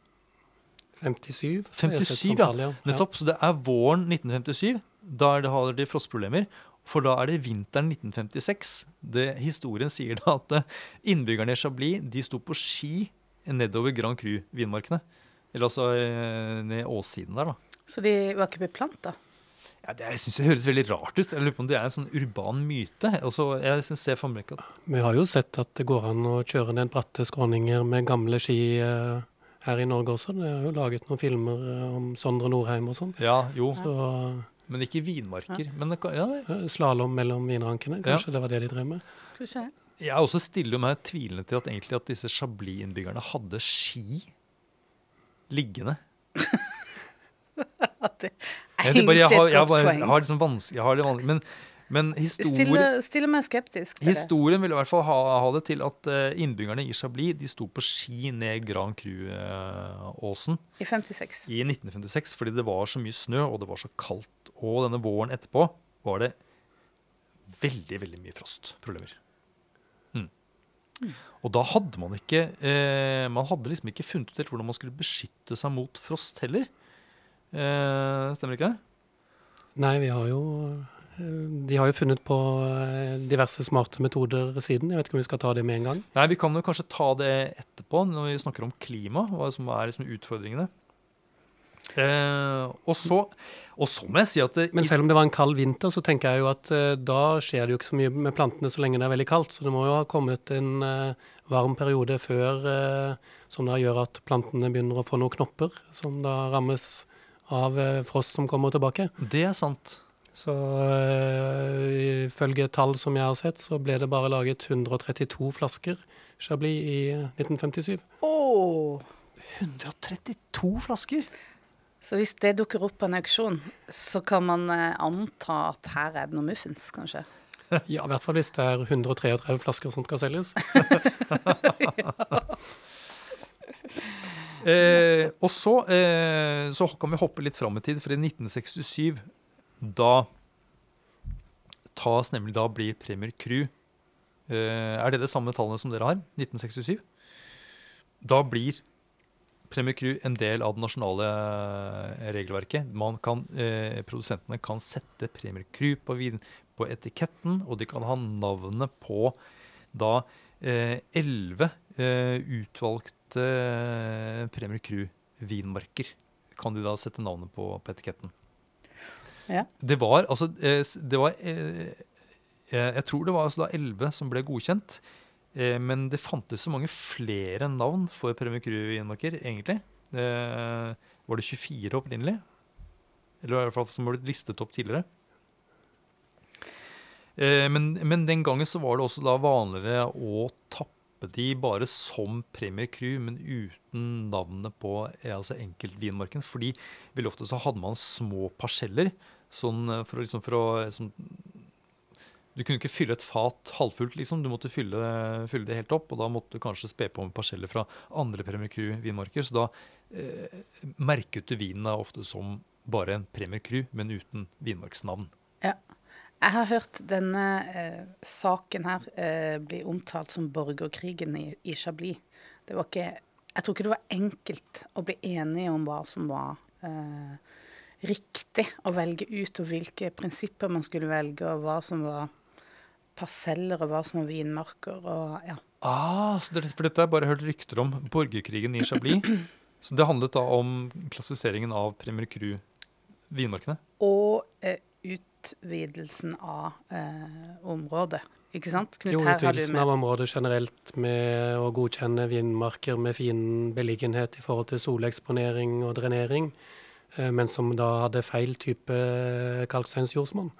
57. 57, ja. Nettopp. Så det er våren 1957. Da er det, har de frostproblemer. For da er det vinteren 1956. Det, historien sier da at eh, innbyggerne i Chablis de sto på ski nedover Grand Cru-vinmarkene. Eller altså eh, ned åssiden der, da. Så de var ikke beplanta. Ja, det, jeg synes det høres veldig rart ut. Jeg lurer på om det er en sånn urban myte. Altså, jeg synes det for meg at Vi har jo sett at det går an å kjøre ned bratte skråninger med gamle ski eh, her i Norge også. Det er jo laget noen filmer om Sondre Norheim og sånn. Ja, jo, Så men ikke vinmarker. Men det, ja, det, eh, slalåm mellom vinrankene, kanskje det var det de drev med? Kanskje Jeg er også stiller meg tvilende til at, egentlig at disse Chablis-innbyggerne hadde ski liggende. Det er Jeg, jeg, har, egentlig jeg, et har, godt jeg, poeng. har liksom jeg har det vanskelig, men, men histori, Stiller, stille meg skeptisk historien vil i hvert fall ha, ha det til at eh, innbyggerne i Chablis de sto på ski ned Grand Cru-åsen I 56. i 1956 fordi det var så mye snø og det var så kaldt. Og denne våren etterpå var det veldig, veldig mye frostproblemer. Mm. Og da hadde man ikke eh, Man hadde liksom ikke funnet ut helt hvordan man skulle beskytte seg mot frost heller. Eh, stemmer ikke det? Nei, vi har jo eh, De har jo funnet på eh, diverse smarte metoder siden. Jeg vet ikke om vi skal ta det med en gang. Nei, Vi kan jo kanskje ta det etterpå, når vi snakker om klima. Hva som er liksom utfordringene. Eh, og, så, og, så, må jeg si at det, Men selv om det var en kald vinter, så tenker jeg jo at eh, da skjer det jo ikke så mye med plantene så lenge det er veldig kaldt. Så det må jo ha kommet en eh, varm periode før som da gjør at plantene begynner å få noen knopper, som da rammes av frost som kommer tilbake. Det er sant. Så ifølge tall som jeg har sett, så ble det bare laget 132 flasker Chablis i 1957. Oh. 132 flasker? Så hvis det dukker opp på en auksjon, så kan man eh, anta at her er det noe muffins, kanskje? Ja, i hvert fall hvis det er 133 flasker som skal selges. eh, og så, eh, så, kan vi hoppe litt fram i tid, for i 1967 da tas nemlig Da blir Premier Cru eh, Er det det samme tallene som dere har? 1967? Da blir Premier Cru en del av det nasjonale eh, regelverket. Kan, eh, produsentene kan sette Premier Cru på, på, etiketten, og de kan ha navnet på da elleve eh, utvalgte eh, Premier Cru-vinmarker. Kan de da sette navnet på, på etiketten. Ja. Det var altså eh, det var, Jeg tror det var altså da elleve som ble godkjent. Eh, men det fantes så mange flere navn for Premier Cru-vinmarker, egentlig. Eh, var det 24 opprinnelig? Eller i hvert fall som ble listet opp tidligere. Eh, men, men, den gangen så var det også da vanligere å tappe de bare som Premier Cru, men uten navnet på altså enkeltvinmarken. Fordi veldig ofte så hadde man små parseller sånn for, å, liksom, for å liksom, du kunne ikke fylle et fat halvfullt, liksom. Du måtte fylle, fylle, det helt opp. Og da måtte du kanskje spe på med parseller fra andre Premier Cru-vinmarker. Så da eh, merket du vinen ofte som bare en Premier Cru, men uten vinmarksnavn. Ja. Jeg har hørt denne eh, saken her eh, bli omtalt som borgerkrigen i, i Chablis. Det var ikke, jeg tror ikke det var enkelt å bli enige om hva som var eh, riktig å velge ut, og hvilke prinsipper man skulle velge, og hva som var parseller og hva som var vinmarker. og ja. Ah, så det, for Dette har jeg bare hørt rykter om. Borgerkrigen i Chablis. Så det handlet da om klassifiseringen av Premier Cru-vinmarkene? Og eh, utvidelsen av eh, området. Ikke sant? Knut, jo, utvidelsen av området generelt med å godkjenne vindmarker med fin beliggenhet i forhold til soleksponering og drenering, eh, men som da hadde feil type kalksteinsjordsmonn.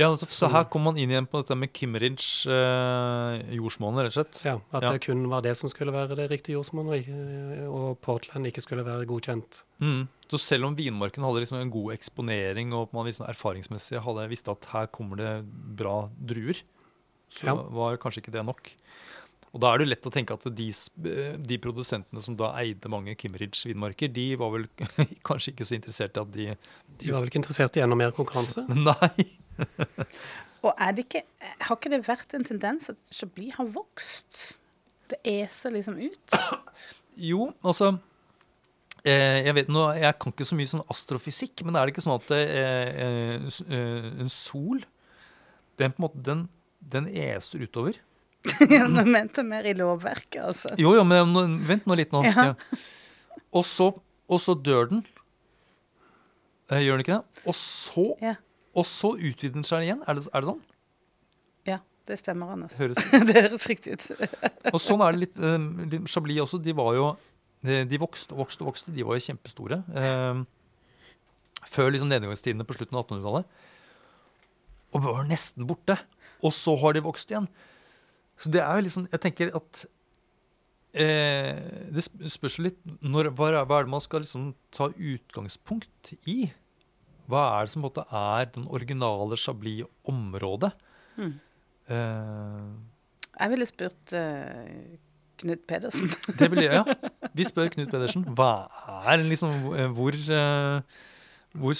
Ja, Så her kom man inn igjen på dette med Kimmeridge eh, jordsmonnet, rett og slett? Ja, at ja. det kun var det som skulle være det riktige jordsmonnet, og Portland ikke skulle være godkjent. Mm. Så selv om vinmarken hadde liksom en god eksponering, og man liksom erfaringsmessig hadde visst at her kommer det bra druer, så ja. var kanskje ikke det nok. Og da er det lett å tenke at de, de produsentene som da eide mange Kimmeridge-vinmarker, de var vel kanskje ikke så interessert i at de De var vel ikke interessert i enda mer konkurranse? Nei. og er det ikke, har ikke det vært en tendens at Chablis har vokst? Det eser liksom ut? Jo, altså eh, jeg, vet, nå, jeg kan ikke så mye sånn astrofysikk, men er det ikke sånn at eh, eh, eh en sol den, på en måte, den, den eser utover? ja, Nå mente mer i lovverket, altså. Jo, jo, men nå, vent nå litt nå. Ja. Og, så, og, så, dør den. Eh, gjør den ikke det? Og så ja. Og så utvider den seg igjen. Er det, er det sånn? Ja, det stemmer, Anders. Høres. det høres riktig ut. og sånn er det litt, eh, Chablis også. De var jo De vokste og vokste og vokste. De var jo kjempestore. Eh, før liksom nedgangstidene på slutten av 1800-tallet. Og var nesten borte. Og så har de vokst igjen. Så det er jo liksom Jeg tenker at eh, Det spørs litt når, hva, hva, er det man skal liksom ta utgangspunkt i? Hva er det som på en måte er den originale Chablis-området? Mm. Eh, jeg ville spurt uh, Knut Pedersen. det vil jeg, ja. Vi spør Knut Pedersen. Hva er liksom eh, Hvor, uh, hvor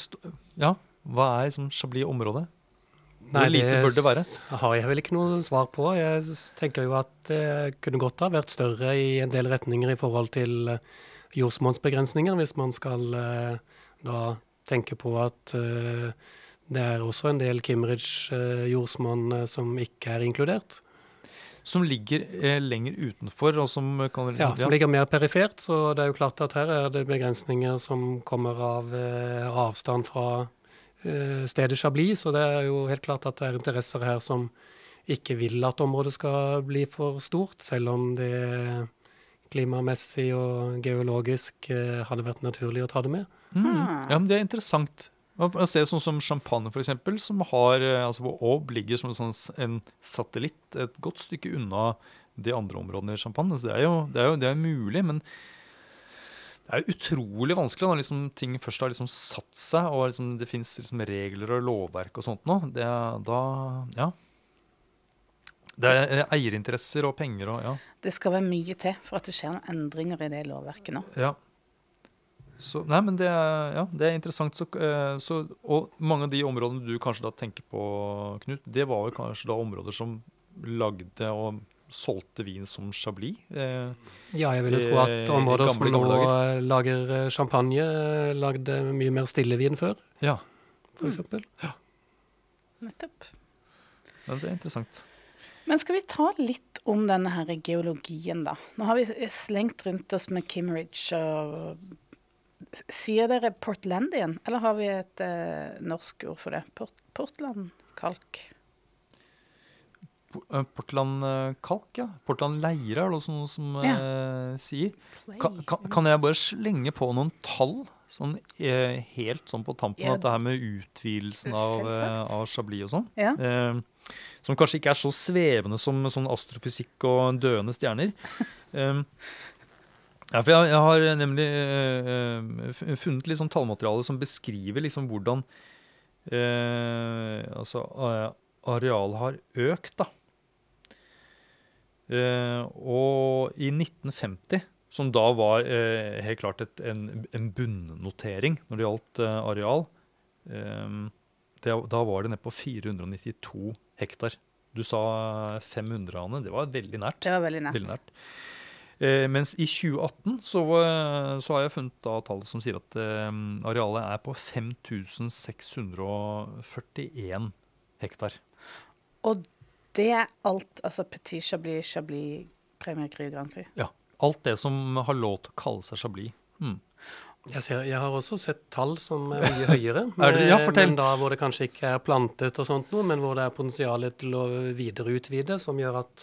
Ja, hva er liksom Chablis-området? Hvor lite bør det være? har jeg vel ikke noe svar på. Jeg tenker jo at det kunne godt ha vært større i en del retninger i forhold til jordsmonnsbegrensninger, hvis man skal da tenke på at det er også en del Kimmeridge-jordsmonn som ikke er inkludert. Som ligger eh, lenger utenfor, og som kan Ja, som ligger mer perifert. Så det er jo klart at her er det begrensninger som kommer av eh, avstand fra eh, stedet Chablis. Så det er jo helt klart at det er interesser her som ikke vil at området skal bli for stort, selv om det klimamessig og geologisk eh, hadde vært naturlig å ta det med. Mm. Ja, men det er interessant. Å ser sånn som Champagne, for eksempel, som har eh, altså hvor Aube ligger som en, sånn, en satellitt et godt stykke unna de andre områdene i Champagne. Så det er jo, det er jo det er mulig, men det er utrolig vanskelig når liksom ting først har liksom satt seg, og liksom det fins liksom regler og lovverk og sånt nå. Det, da Ja. Det er eh, eierinteresser og penger og ja. Det skal være mye til for at det skjer noen endringer i det lovverket nå. Ja. Så, nei, men det er, ja, det er interessant. Så, eh, så, og mange av de områdene du kanskje da tenker på, Knut, det var jo kanskje da områder som lagde og solgte vin som Chablis. Eh, Ja, jeg ville tro at områder gamle, som nå eh, lager eh, champagne, eh, lagde mye mer stillevin før, ja, f.eks. Nettopp. ja, det er interessant. Men skal vi ta litt om denne her geologien, da? Nå har vi slengt rundt oss med Kimmeridge og Sier dere Portlandian, eller har vi et eh, norsk ord for det? Port Portland kalk? Eh, Portland eh, kalk, ja. Portland leire er det også noe som eh, sier. Kan, kan, kan jeg bare slenge på noen tall? Sånn eh, helt sånn på tampen Ja. dette her med utvidelsen av, eh, av Chablis og sånn. Ja. Som kanskje ikke er så svevende som sånn astrofysikk og døende stjerner. Um, ja, for jeg, jeg har nemlig eh, funnet litt sånn tallmateriale som beskriver liksom hvordan øh, altså, arealet har økt, da. Uh, og i 1950, som da var eh, helt klart et, en, en bunnotering når det gjaldt eh, areal, eh, det, da var det nede på 492 hektar. Du sa 500, Ane. Det var veldig nært. Det var veldig nært. Veldig nært. Eh, mens i 2018 så, så har jeg funnet da tall som sier at eh, arealet er på 5641 hektar. Og det er alt, altså Petit Chablis, Chablis, Premier Cru, Grand Cru. Ja. Alt det som har lov til å kalle seg Chablis. Mm. Jeg, ser, jeg har også sett tall som er mye høyere. Er det- ja. Men da hvor det kanskje ikke er plantet og sånt noe, men hvor det er potensial til å videreutvide, som gjør at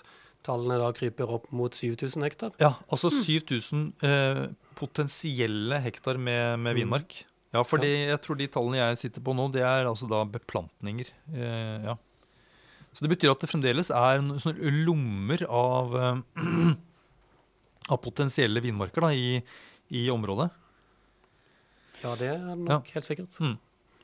tallene da kryper opp mot 7000 hektar. Ja, altså 7000 eh, potensielle hektar med, med vinmark. Ja, for jeg tror de tallene jeg sitter på nå, det er altså da beplantninger. Eh, ja. Så det betyr at det fremdeles er sånne lommer av, eh, av potensielle vinmarker da, i, i området. Ja, det er nok Ja. helt sikkert. Mm.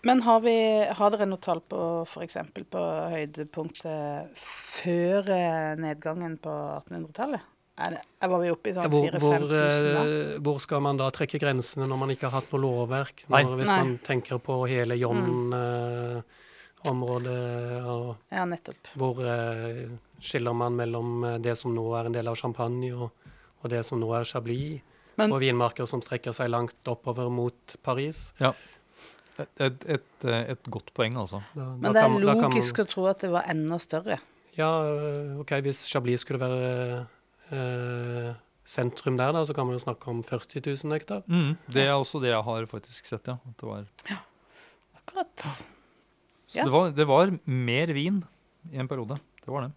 Men har, vi, har dere noe tall på f.eks. på høydepunktet før eh, nedgangen på 1800-tallet? Er det, er- var vi oppe i sånn hvor, 4000-5000 hvor, da? eh, hvor skal man da trekke grensene når man ikke har hatt noe lovverk? Nei. Når, hvis Nei. man tenker på hele John-området, og Ja, nettopp. hvor eh, skiller man mellom eh, det som nå er en del av Champagne, og, og det som nå er Chablis? Men- og vinmarker som strekker seg langt oppover mot Paris. Et, et, et, eh, et godt poeng, altså. Da, Men da det er kan, logisk kan man- å tro at det var enda større. Ja, øh, ok, hvis Chablis skulle være eh, sentrum der, da, så kan man jo snakke om 40 000 hektar. Mm, det er også det jeg har faktisk sett, ja. At det var, Akkurat. så Ja. det, var, det var mer vin i en periode. Det var det.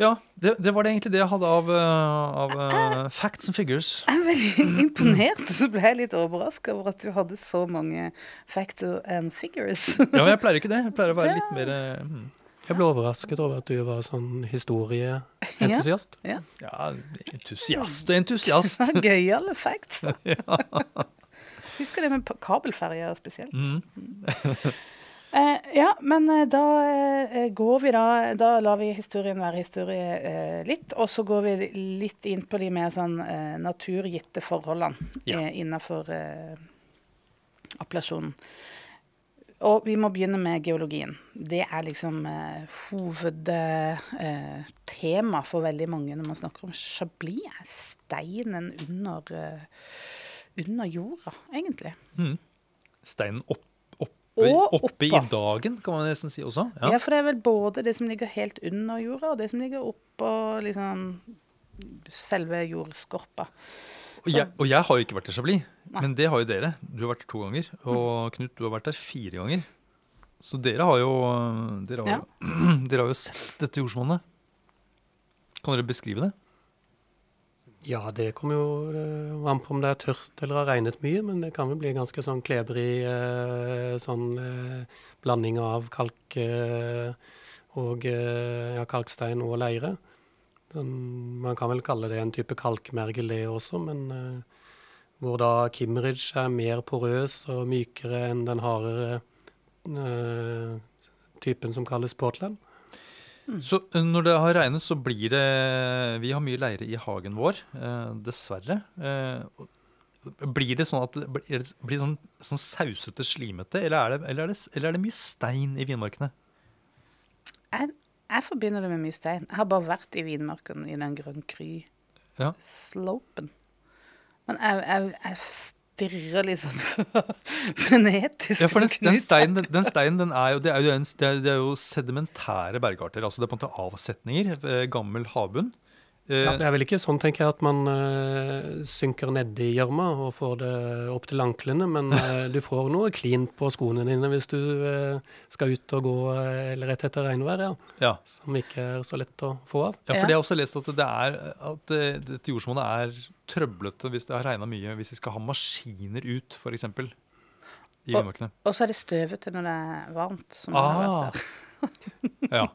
Ja, det, det var det egentlig det jeg hadde av, eh, av jeg, facts and figures. Jeg er veldig imponert, og så ble jeg litt overraska over at du hadde så mange factor and figures. Ja, men jeg pleier ikke det. Jeg pleier å være litt mer eh, mm, Jeg ble overrasket over at du var sånn historieentusiast. Ja, entusiast og entusiast. Gøyale facts, da. Husker det med kabelferja spesielt. Mm. Eh, ja, men eh, da eh, går vi da Da lar vi historien være historie eh, litt, og så går vi litt inn på de mer sånn eh, naturgitte forholdene Ja. eh, innafor appellasjonen. Og vi må begynne med geologien. Det er liksom hovedtema for veldig mange når man snakker om Chablis. er Steinen under, under jorda, egentlig. Mm. Steinen opp, oppå oppe, Og oppe i dagen, kan man nesten si også. Ja. Ja. for det er vel både det som ligger helt under jorda, og det som ligger oppå liksom selve jordskorpa. Og, jeg, og jeg har jo ikke vært i Chablis, Nei. men det har jo dere. Du har vært der to ganger. Og Knut, du har vært der fire ganger. Så dere har jo, dere har, jo, dere har jo sett dette jordsmonnet. Kan dere beskrive det? Ja, det kommer jo eh, an på om det er tørt eller har regnet mye, men det kan vel bli ganske sånn klebrig eh, sånn eh, blanding av kalk og ja, kalkstein og leire. Sånn, man kan vel kalle det en type kalkmergel det også, men hvor da Kimmeridge er mer porøs og mykere enn den hardere typen som kalles Portland. Så eh, når det har regnet, så blir det Vi har mye leire i hagen vår, eh, dessverre. Eh, blir det sånn at det blir det, blir det sånn, sånn sausete, slimete, eller er, det, eller, er det, eller er det mye stein i vinmarkene? Jeg, jeg forbinder det med mye stein. Jeg har bare vært i vinmarken i den Grønn Ja. Men jeg, jeg, jeg stirrer litt sånn frenetisk Ja, for den, den steinen, den, den steinen den er jo, det er jo, en, det er, det er jo sedimentære bergarter. altså Det er på en måte avsetninger. eh, Gammel havbunn. Eh, Ja, det er vel ikke sånn, tenker jeg, at man uh, synker nedi gjørma og får det opp til anklene, men uh, du får noe klin på skoene dine hvis du uh, skal ut og gå eller rett etter regnvær, ja. ja. Som ikke er så lett å få av. ja, for det har jeg også lest at det er at dette jordsmonnet er trøblete hvis det har regna mye. Hvis vi skal ha maskiner ut, f.eks. i Og- vindmarkene. Og så er det støvete når det er varmt. Som det har Ah. vært der. Ja.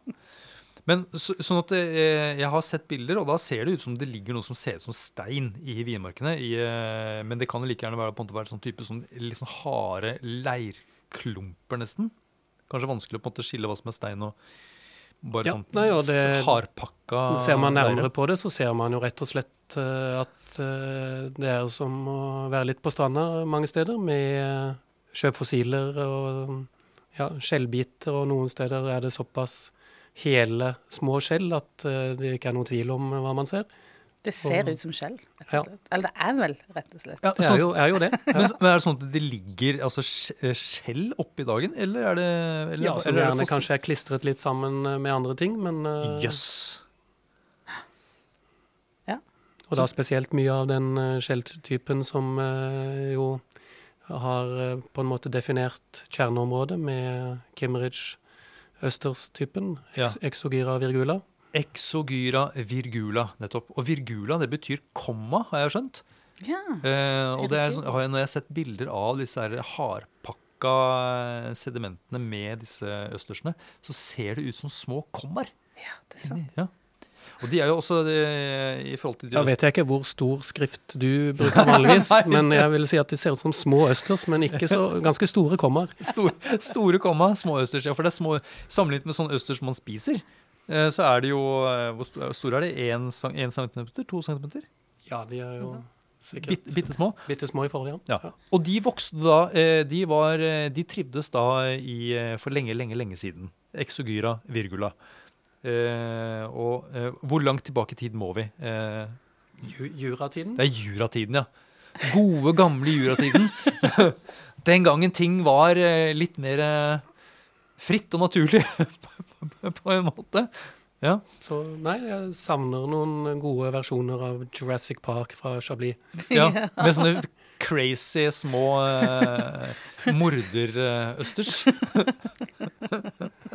Men så, sånn at eh, jeg har sett bilder, og da ser det ut som det ligger noe som ser ut som stein i vinmarkene. I, eh, men det kan jo like gjerne være, på en måte være sånn type sånn, litt sånn harde leirklumper, nesten. Kanskje vanskelig å på en måte skille hva som er stein og bare Ja, sånn nei, og det- hardpakka Ser man nærmere på det, så ser man jo rett og slett eh, at eh, det er som å være litt på stranda mange steder, med eh, sjøfossiler og ja, skjellbiter, og noen steder er det såpass hele små skjell at eh, det ikke er noen tvil om hva man ser. Det ser Og- ut som skjell, rett og slett. Eller det er vel, rett og slett. Ja, Det er jo, er jo det. men, men er det sånn at det ligger altså, skj- skjell oppi dagen, eller er det eller, Ja, som eller er det gjerne kanskje er klistret litt sammen med andre ting, men Jøss. Og da spesielt mye av den eh, skjelltypen som eh, jo har eh, på en måte definert kjerneområdet med Kimmeridge Østers-typen, Ja. ex Exogyra virgula. Exogyra virgula, nettopp. Og virgula, det betyr komma, har jeg skjønt. Ja. Eh, og det er, sånn- har jeg, når jeg har sett bilder av disse her hardpakka sedimentene med disse østersene, så ser det ut som små kommaer. ja, det er sant. Ja. Og de er jo også de, i forhold til de Da vet jeg ikke hvor stor skrift du bruker vanligvis, men jeg vil si at de ser ut som små østers, men ikke så ganske store kommaer. store, store komma, små østers. Ja, for det er små, sammenlignet med sånne østers man spiser, eh, så er det jo eh, Hvor stor store er de? Én centimeter? To centimeter? Ja, de er jo sikkert Bitte, bitte små. bitte små i forhold, ja. Ja. Og de vokste da eh, De, var, eh, de trivdes da i, eh, for lenge, lenge, lenge siden. Exogyra virgula. Eh, og eh, hvor langt tilbake i tid må vi? Eh, Juratiden? det er juratiden, ja. Gode, gamle juratiden. Den gangen ting var litt mer fritt og naturlig, på en måte. Ja. Så nei, jeg savner noen gode versjoner av Jurassic Park fra Chablis. ja. Med sånne crazy små uh, morderøsters.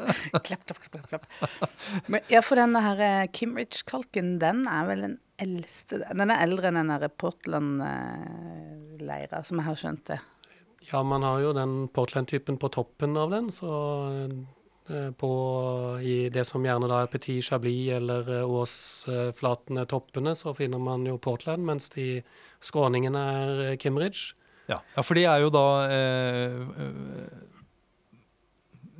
Klapp, klapp, klapp, klapp. Men, ja, for denne her eh, Kimridge-kalken, den er vel den eldste Den er eldre enn den der Portland-leira, som jeg har skjønt det. Ja, man har jo den Portland-typen på toppen av den, så eh, på i det som gjerne da er Petit Chablis eller eh, Åsflatene toppene, så finner man jo Portland, mens de skråningene er Kimridge. Kimmeridge. Ja. ja, for det er jo da eh, eh,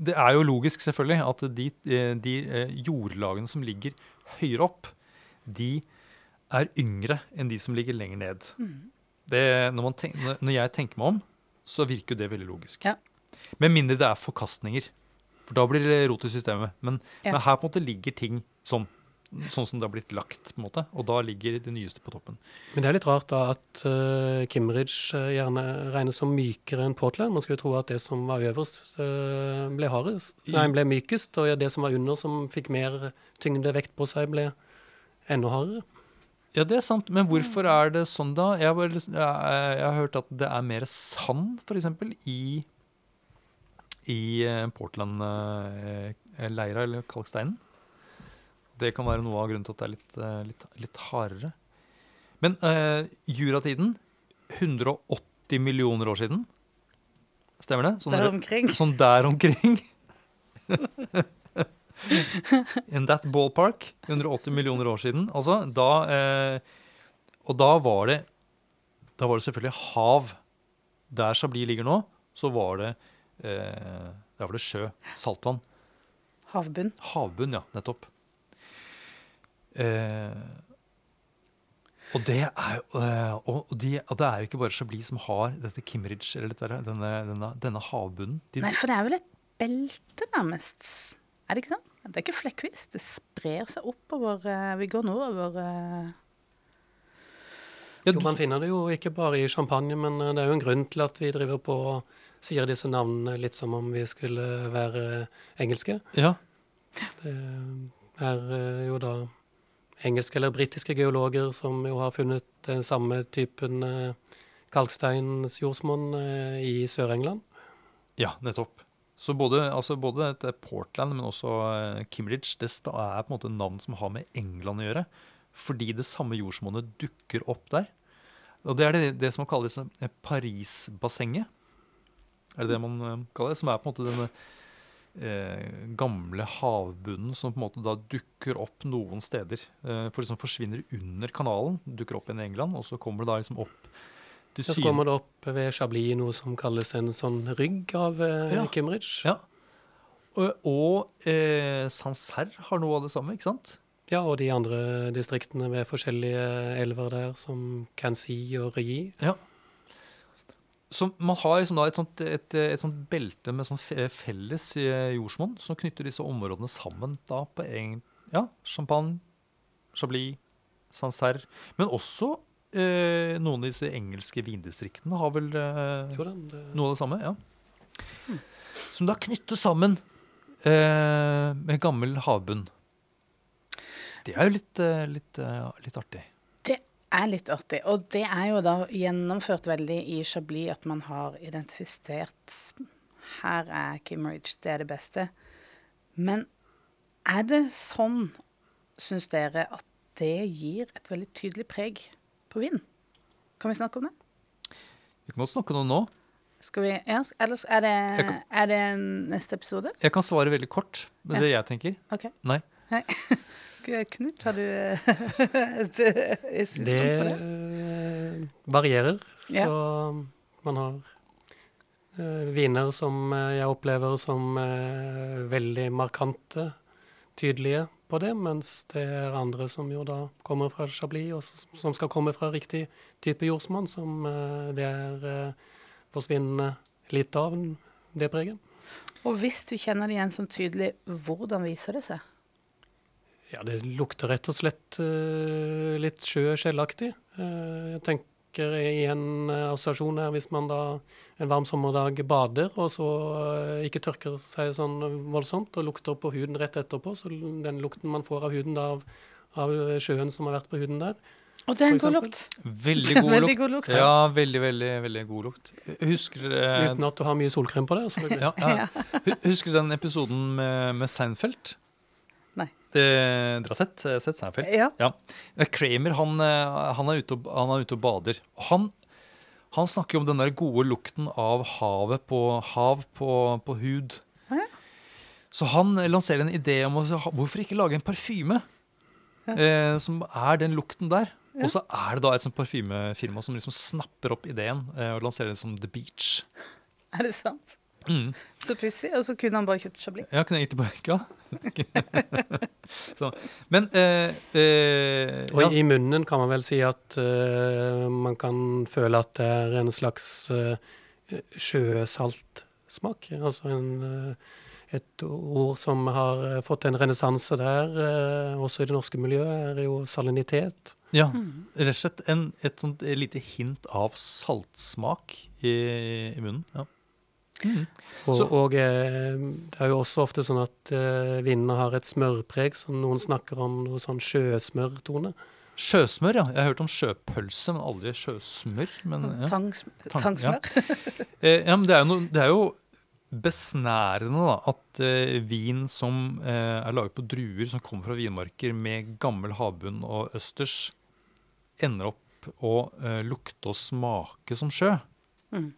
Det er jo logisk, selvfølgelig, at de, eh, de eh, jordlagene som ligger høyere opp, de er yngre enn de som ligger lenger ned. Det, når, man tenk, når- når jeg tenker meg om, så virker jo det veldig logisk. Ja. Med mindre det er forkastninger. For da blir det rot i systemet. Men, Ja. men her på en måte ligger ting sånn sånn som det har blitt lagt. på en måte, Og da ligger det nyeste på toppen. Men det er litt rart da at uh, Kimmeridge uh, gjerne regnes som mykere enn Portland. Man skulle tro at det som var øverst, uh, ble hardest. Nei, ble mykest, og det som var under, som fikk mer tyngde vekt på seg, ble enda hardere. Ja, det er sant, men hvorfor er det sånn, da? Jeg, bare, jeg, jeg har hørt at det er mer sand, f.eks., i, i Portland-leira eller kalksteinen. Det kan være noe av grunnen til at det er litt, eh, litt, litt hardere. Men eh, juratiden 180 millioner år siden. Stemmer det? Sånn der omkring. Sånn der omkring. In that ballpark. 180 millioner år siden. Altså, da eh, Og da var det Da var det selvfølgelig hav. Der Chablis ligger nå, så var det eh, Der var det sjø. Saltvann. Havbunn. Havbunn, ja. Nettopp. Eh, og, det er, eh, og, de, og, det er jo ikke bare Chablis som har dette Kimridge, eller dette, denne, denne, denne, havbunnen. De, Nei, for det er vel et belte, nærmest? Er det ikke sant? Det er ikke flekkvis. Det sprer seg oppover. Uh, vi går nordover. Ja, jo, Man finner det jo ikke bare i champagne, men det er jo en grunn til at vi driver på og sier disse navnene litt som om vi skulle være engelske. Ja. Det er jo da engelske eller britiske geologer som jo har funnet den samme typen eh, kalksteinsjordsmonn eh, i Sør-England. Ja, nettopp. Så både, altså både Portland, men også Kimbridge, det er på en måte navn som har med England å gjøre. Fordi det samme jordsmonnet dukker opp der. Og det er det, det som kalles Parisbassenget. Er det det man kaller det? Som er på en måte denne eh, gamle havbunnen som på en måte da dukker opp noen steder. Eh, for liksom forsvinner under kanalen, dukker opp igjen i England, og så kommer det da liksom opp til Så kommer det opp ved Chablis noe som kalles en sånn rygg av eh, ja. Kimmeridge. Ja. Og, og eh, Sancerre har noe av det samme, ikke sant? Ja, og de andre distriktene ved forskjellige elver der, som Kansi og Regi. Ja. Så man har liksom et, sånt, et, et, sånt, belte med sånt felles eh, jordsmonn som knytter disse områdene sammen. da på egen, ja, Champagne, Chablis, Sancerre. Men også eh, noen av disse engelske vindistriktene har vel eh, jo, det... noe av det samme. ja. Hmm. Som da knyttes sammen eh, med gammel havbunn. Det er jo litt, eh, litt, eh, litt artig er litt artig. Og det er jo da gjennomført veldig i Chablis at man har identifisert Her er Kimmeridge, det er det beste. Men er det sånn, syns dere, at det gir et veldig tydelig preg på vin? Kan vi snakke om det? Vi kan godt snakke om det nå. Skal vi, ja, ellers er det, kan, er det neste episode? Jeg kan svare veldig kort med ja. det jeg tenker. Ok. Nei. Nei. Knut, har du et synspunkt på det? Det varierer. Ja. Så man har viner som jeg opplever som veldig markante, tydelige på det, mens det er andre som jo da kommer fra Chablis, og som skal komme fra riktig type jordsmonn, som det er forsvinnende litt av det preget. Og hvis du kjenner det igjen som tydelig, hvordan viser det seg? Ja, det lukter rett og slett uh, litt sjø- skjellaktig. Uh, jeg tenker i en uh, assosiasjon her hvis man da en varm sommerdag bader, og så uh, ikke tørker seg sånn voldsomt og lukter på huden rett etterpå, så den lukten man får av huden da, av, av sjøen som har vært på huden der. Og det er en god lukt. Veldig god, veldig god lukt. Ja, veldig, veldig veldig god lukt. Husker dere Uten at du har mye solkrem på det? ja, ja. Husker du den episoden med, med Seinfeld? Eh, dere har sett, eh, sett Seinfeld? Ja. ja. Eh, Kramer han, eh, han, er og, han, er ute og, bader. Han, han snakker jo om den der gode lukten av havet på, hav på, på hud. Ja. Så han lanserer en idé om å, hvorfor ikke lage en parfyme ja. eh, som er den lukten der. Og så er det da et sånt parfymefirma som liksom snapper opp ideen eh, og lanserer den som The Beach. Er det sant? Mm. Så pussig. Og så kunne han bare kjøpt Chablis. Ja, kunne jeg gitt tilbake. så, men eh, eh, Og ja. i munnen kan man vel si at uh, man kan føle at det er en slags uh, sjøsaltsmak. Altså en, uh, et ord som har eh, fått en renessanse der, eh, også i det norske miljøet, er jo salinitet. Ja, rett og slett en, et sånt lite hint av saltsmak i, i munnen. ja. Mm. Og, og, eh, det er jo også ofte sånn at uh, vinene har et smørpreg, som noen snakker om noe sånn sjøsmørtone. Sjøsmør, ja. Jeg har hørt om sjøpølse, men aldri sjøsmør. Men, ja. Tangs, tangsmør. Ja. eh, ja, men det er, no, det er jo besnærende da, at eh, vin som eh, er laget på druer som kommer fra vinmarker med gammel havbunn og østers, ender opp å eh, lukte og smake som sjø. Mm.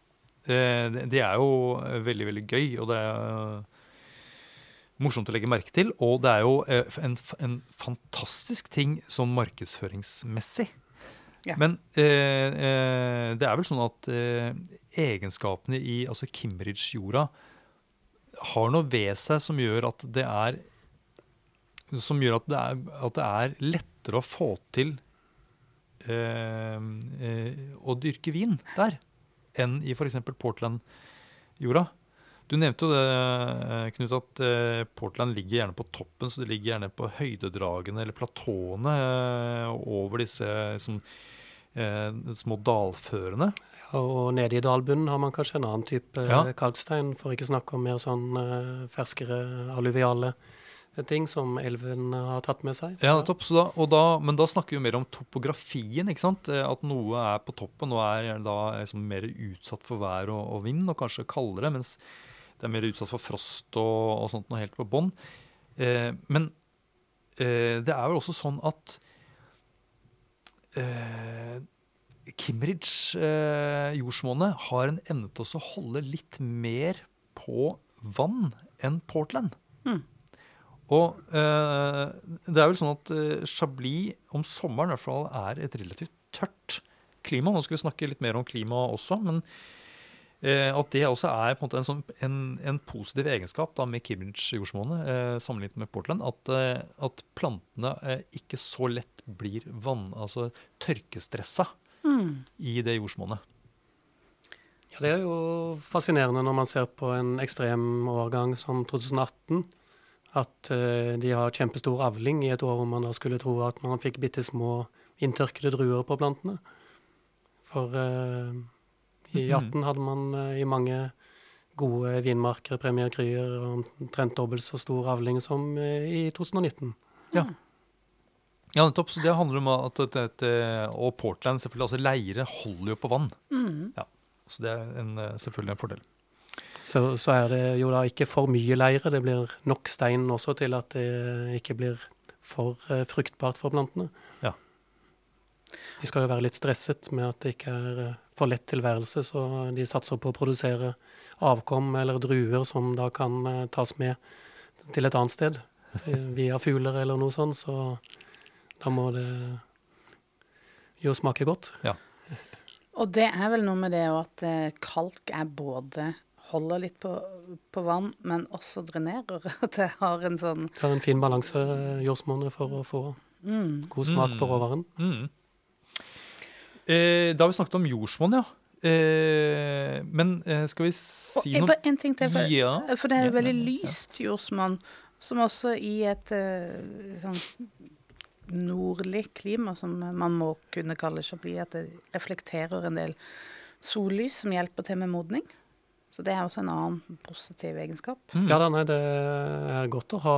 Eh, det, er jo veldig, veldig gøy, og det er eh, morsomt å legge merke til. Og det er jo eh, en, en fantastisk ting sånn markedsføringsmessig. Ja. Men eh, det er vel sånn at eh, egenskapene i altså Kimmeridge-jorda har noe ved seg som gjør at det er Som gjør at det er, at det er lettere å få til eh, å dyrke vin der enn i f.eks. Portland-jorda. Du nevnte jo det, eh, Knut, at Portland ligger gjerne på toppen, så det ligger gjerne på høydedragene eller platåene over disse som, eh, små dalførene. Ja, og nede i dalbunnen har man kanskje en annen type ja. kalkstein, for ikke snakke om mer sånn ferskere alluviale ting som elven har tatt med seg. Ja, nettopp. Da, da, men da snakker vi mer om topografien. ikke sant? Eh, at noe er på toppen og er da liksom mer utsatt for vær og, og, vind, og kanskje kaldere, mens det er mer utsatt for frost og, og sånt noe helt på bånn. Eh, men eh, det er vel også sånn at eh, Kimmeridge-jordsmonnet eh, har en evne til å holde litt mer på vann enn Portland. Mm. Og eh, det er vel sånn at eh, Chablis om sommeren i hvert fall er et relativt tørt klima. Nå skal vi snakke litt mer om klima også, men eh, at det også er på en, måte en, sånn, en, en positiv egenskap da, med Kimmich-jordsmonnet eh, sammenlignet med Portland. At, eh, at plantene ikke så lett blir vann, altså tørkestressa mm. i det jordsmonnet. Ja, Det er jo fascinerende når man ser på en ekstrem årgang som 2018. At uh, de har kjempestor avling i et år hvor man da skulle tro at man fikk bitte små inntørkede druer på plantene. For uh, i 18 mm-hmm. hadde man uh, i mange gode vinmarker, Premier Kryer, omtrent dobbelt så stor avling som i 2019. Ja. Ja, nettopp. Så det handler om at dette, Og Portland, selvfølgelig. altså Leire holder jo på vann. Mm. Ja, Så det er en, selvfølgelig en fordel. Så, så, er det jo da ikke for mye leire. Det blir nok stein også til at det ikke blir for uh, fruktbart for plantene. Ja. De skal jo være litt stresset med at det ikke er uh, for lett tilværelse, så de satser på å produsere avkom eller druer som da kan uh, tas med til et annet sted via fugler eller noe sånt. Så da må det jo smake godt. Ja. Og det er vel noe med det at eh, kalk er både holder litt på, på, vann, men også drenerer. At det har en sånn Det har en fin balanse, eh, jordsmonnet, for å få mm. god smak på mm. råvaren. Mm. Eh, da har vi snakket om jordsmonn, ja. Eh, men eh, skal vi si noe En ting til, for, ja. for det er jo veldig lyst jordsmonn, som også i et uh, sånn nordlig klima, som man må kunne kalle Chablis, at det reflekterer en del sollys som hjelper til med modning. Så det er også en annen positiv egenskap. Mm. Ja, nei, Det er godt å ha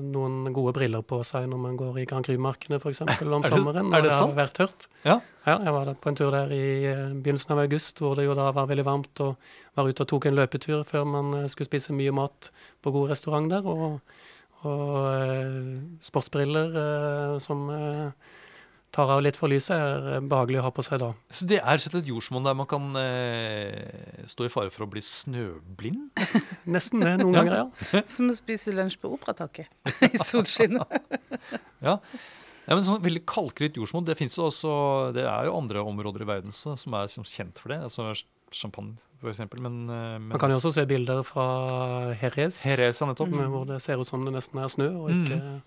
noen gode briller på seg når man går i Grand Cru-markene f.eks. om sommeren. Er det, er det sant? har vært tørt. Ja. ja. Jeg var på en tur der i eh, begynnelsen av august, hvor det jo da var veldig varmt, og var ute og tok en løpetur før man eh, skulle spise mye mat på god restaurant der. og og eh, sportsbriller eh, som eh, tar av litt for lyset, er behagelig å ha på seg da. Så det er sett et jordsmonn der man kan eh, stå i fare for å bli snøblind? Nesten det, noen ganger, ja. Som å spise lunsj på Operataket i solskinnet. ja. Ja, men sånn veldig Kalkritt jordsmonn det fins jo også, det er jo andre områder i verden så, som er som kjent for det. altså Champagne f.eks. Men, men, Man kan jo også se bilder fra Jerez, Jerez nettopp. Mm. hvor det ser ut som det nesten er snø og ikke mm.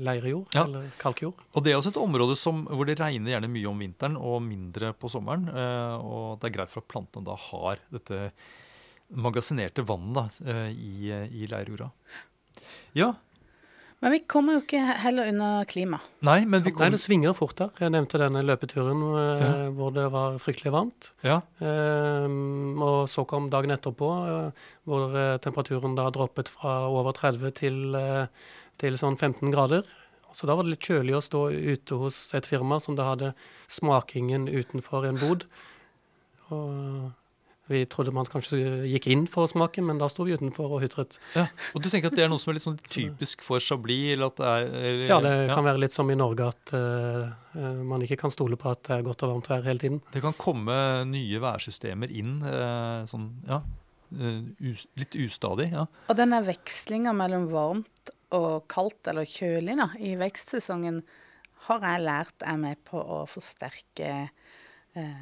Leirejord ja. eller kalkjord. Og Det er også et område som, hvor det regner gjerne mye om vinteren og mindre på sommeren. Eh, og det er greit for at plantene da har dette magasinerte vannet eh, i, i leirjorda. Ja, Men vi kommer jo ikke heller unna klima. nei, men vi Nei, det svinger fort der. Jeg nevnte denne løpeturen eh, Ja. hvor det var fryktelig varmt. Ja, Um, og så kom dagen etterpå, eh, hvor eh, temperaturen da droppet fra over 30 til, eh, til sånn 15 grader. Så da var det litt kjølig å stå ute hos et firma som da hadde smakingen utenfor en bod. Og vi trodde man kanskje gikk inn for å smake, men da sto vi utenfor og hutret. ja. Og du tenker at det er noe som er litt sånn typisk for Chablis? Eller at det er eller, Ja, det kan være litt som i Norge at eh, man ikke kan stole på at det er godt og varmt vær hele tiden. Det kan komme nye værsystemer inn, uh, sånn, ja, Uh, us, litt ustadig. ja. Og denne vekslinga mellom varmt og kaldt eller kjølig da, i vekstsesongen har jeg lært er med på å forsterke eh,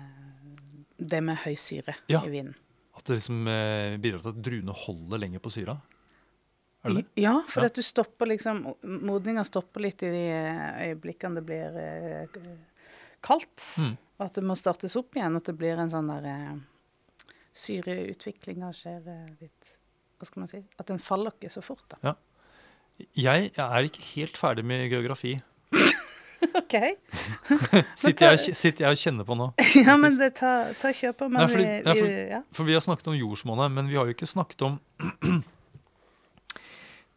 det med høy syre Ja. i vinen. At det liksom eh, bidrar til at druene holder lenger på syra. Er det? Ja, for Ja. at du stopper liksom Modninga stopper litt i de eh, øyeblikkene det blir eh, kaldt. Mm. Og at det må startes opp igjen. At det blir en sånn der eh, Syreutviklinga skjer litt Hva skal man si? At den faller ikke så fort, da. Jeg er ikke helt ferdig med geografi. OK. Sitter jeg, sitter jeg og kjenner på nå. Ja, men det ta, ta kjør på. Nei, fordi- vi, vi, ja. For vi har snakket om jordsmonnet, men vi har jo ikke snakket om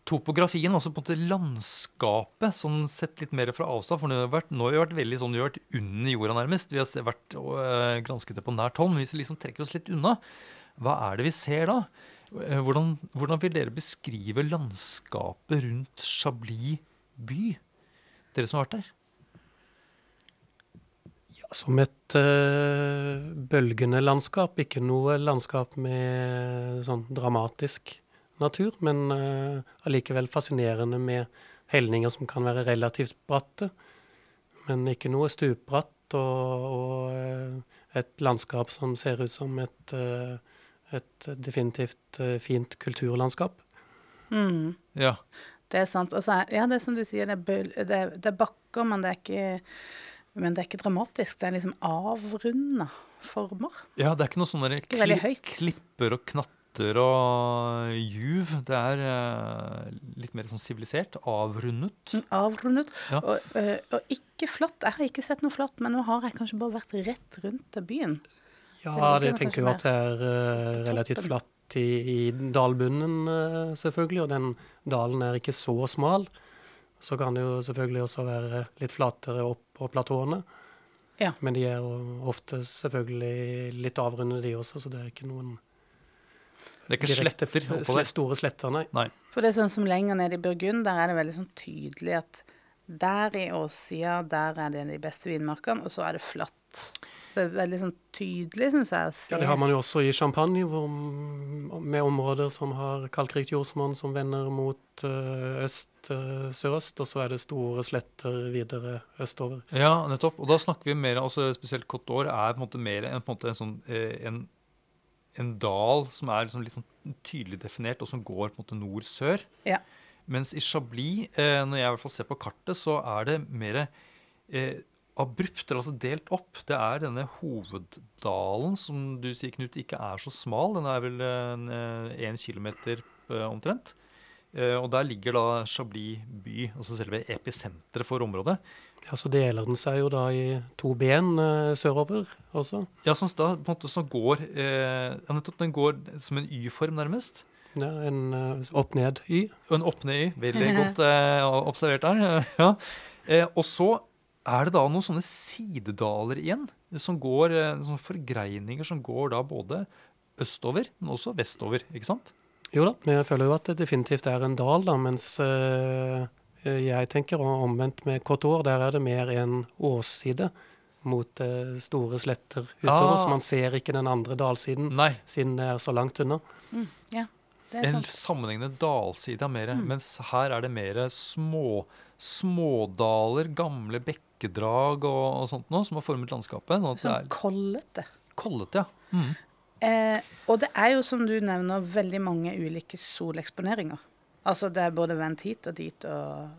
topografien, altså på en måte landskapet, sånn sett litt mer fra avstand. For nå har vi vært, har vi vært veldig sånn, vi har vært under jorda nærmest. Vi har vært og øh, gransket det på nært hånd. Men hvis vi liksom trekker oss litt unna, hva er det vi ser da? Eh, Hvordan, hvordan vil dere beskrive landskapet rundt Chablis by? Dere som har vært der? Ja, som et eh, bølgende landskap. Ikke noe landskap med sånn dramatisk natur, men eh, allikevel fascinerende med helninger som kan være relativt bratte. Men ikke noe stupbratt, og, og eh, et landskap som ser ut som et, eh, et definitivt eh, fint kulturlandskap. Mm, Ja. det er sant. Og så er, ja, det er som du sier, det er, bøl, det, er, det er bakker, men det er ikke men det er ikke dramatisk. Det er liksom avrunda former. Ja, det er ikke noe veldig kli- klipper og knatter og juv. Det er eh, litt mer sånn sivilisert. Avrundet. Mm, Avrundet. Ja. Og, øh, og ikke flatt. Jeg har ikke sett noe flatt, men nå har jeg kanskje bare vært rett rundt til byen. Ja, Det tenker jo at det er eh, relativt flatt i, i dalbunnen, eh, selvfølgelig. Og den dalen er ikke så smal. Så kan det jo selvfølgelig også være litt flatere opp på platåene. Ja. Men de er jo ofte selvfølgelig litt avrundede, de også, så det er ikke noen Det er ikke direkte sletter oppå der. store sletter, nei. For det er sånn som lenger nede i Burgund, der er det veldig sånn tydelig at der i åssida, der er det de beste vinmarkene, og så er det flatt. Det er veldig sånn tydelig, syns jeg, å se. Ja, Det har man jo også i Champagne, hvor, med områder som har kalkrikt jordsmonn som vender mot eh, øst, eh, sørøst, og så er det store sletter videre østover. Ja, nettopp. Og da snakker vi mer altså Spesielt Côte d'Or er på en måte mer en, på en, måte en sånn eh, en, en dal som er liksom litt sånn tydelig definert, og som går på en måte nord-sør. Ja. Mens i Chablis, når jeg i hvert fall ser på kartet, så er det mer eh, abrupt, eller altså delt opp. Det er denne hoveddalen som du sier, Knut, ikke er så smal. Den er vel én kilometer eh, omtrent. Eh, og der ligger da Chablis by, altså selve episenteret for området. Ja, Så deler den seg jo da i to ben eh, sørover også. Ja, sånn da på en måte som går eh, ja, nettopp, Den går som en Y-form, nærmest. Ja, en eh, opp-ned-y. En opp-ned-Y. Veldig godt eh, observert der. ja. eh, og så er det da noen sånne sidedaler igjen, som går, eh, sånne forgreininger som går da både østover, men også vestover. ikke sant? Jo da, men jeg føler jo at det definitivt er en dal, da, mens øh, jeg tenker omvendt med Kotor, der er det mer en åsside mot øh, store sletter utover, Ah. så man ser ikke den andre dalsiden Nei, siden det er så langt unna. Mm, ja, en sammenhengende dalside er mer, Mm. mens her er det mer små, smådaler, gamle bekkedrag og, og sånt noe, som har formet landskapet. Sånn Sånn kollete. kollete, ja. Mm. Eh, og det er jo, som du nevner, veldig mange ulike soleksponeringer. Altså det er både vendt hit og dit og,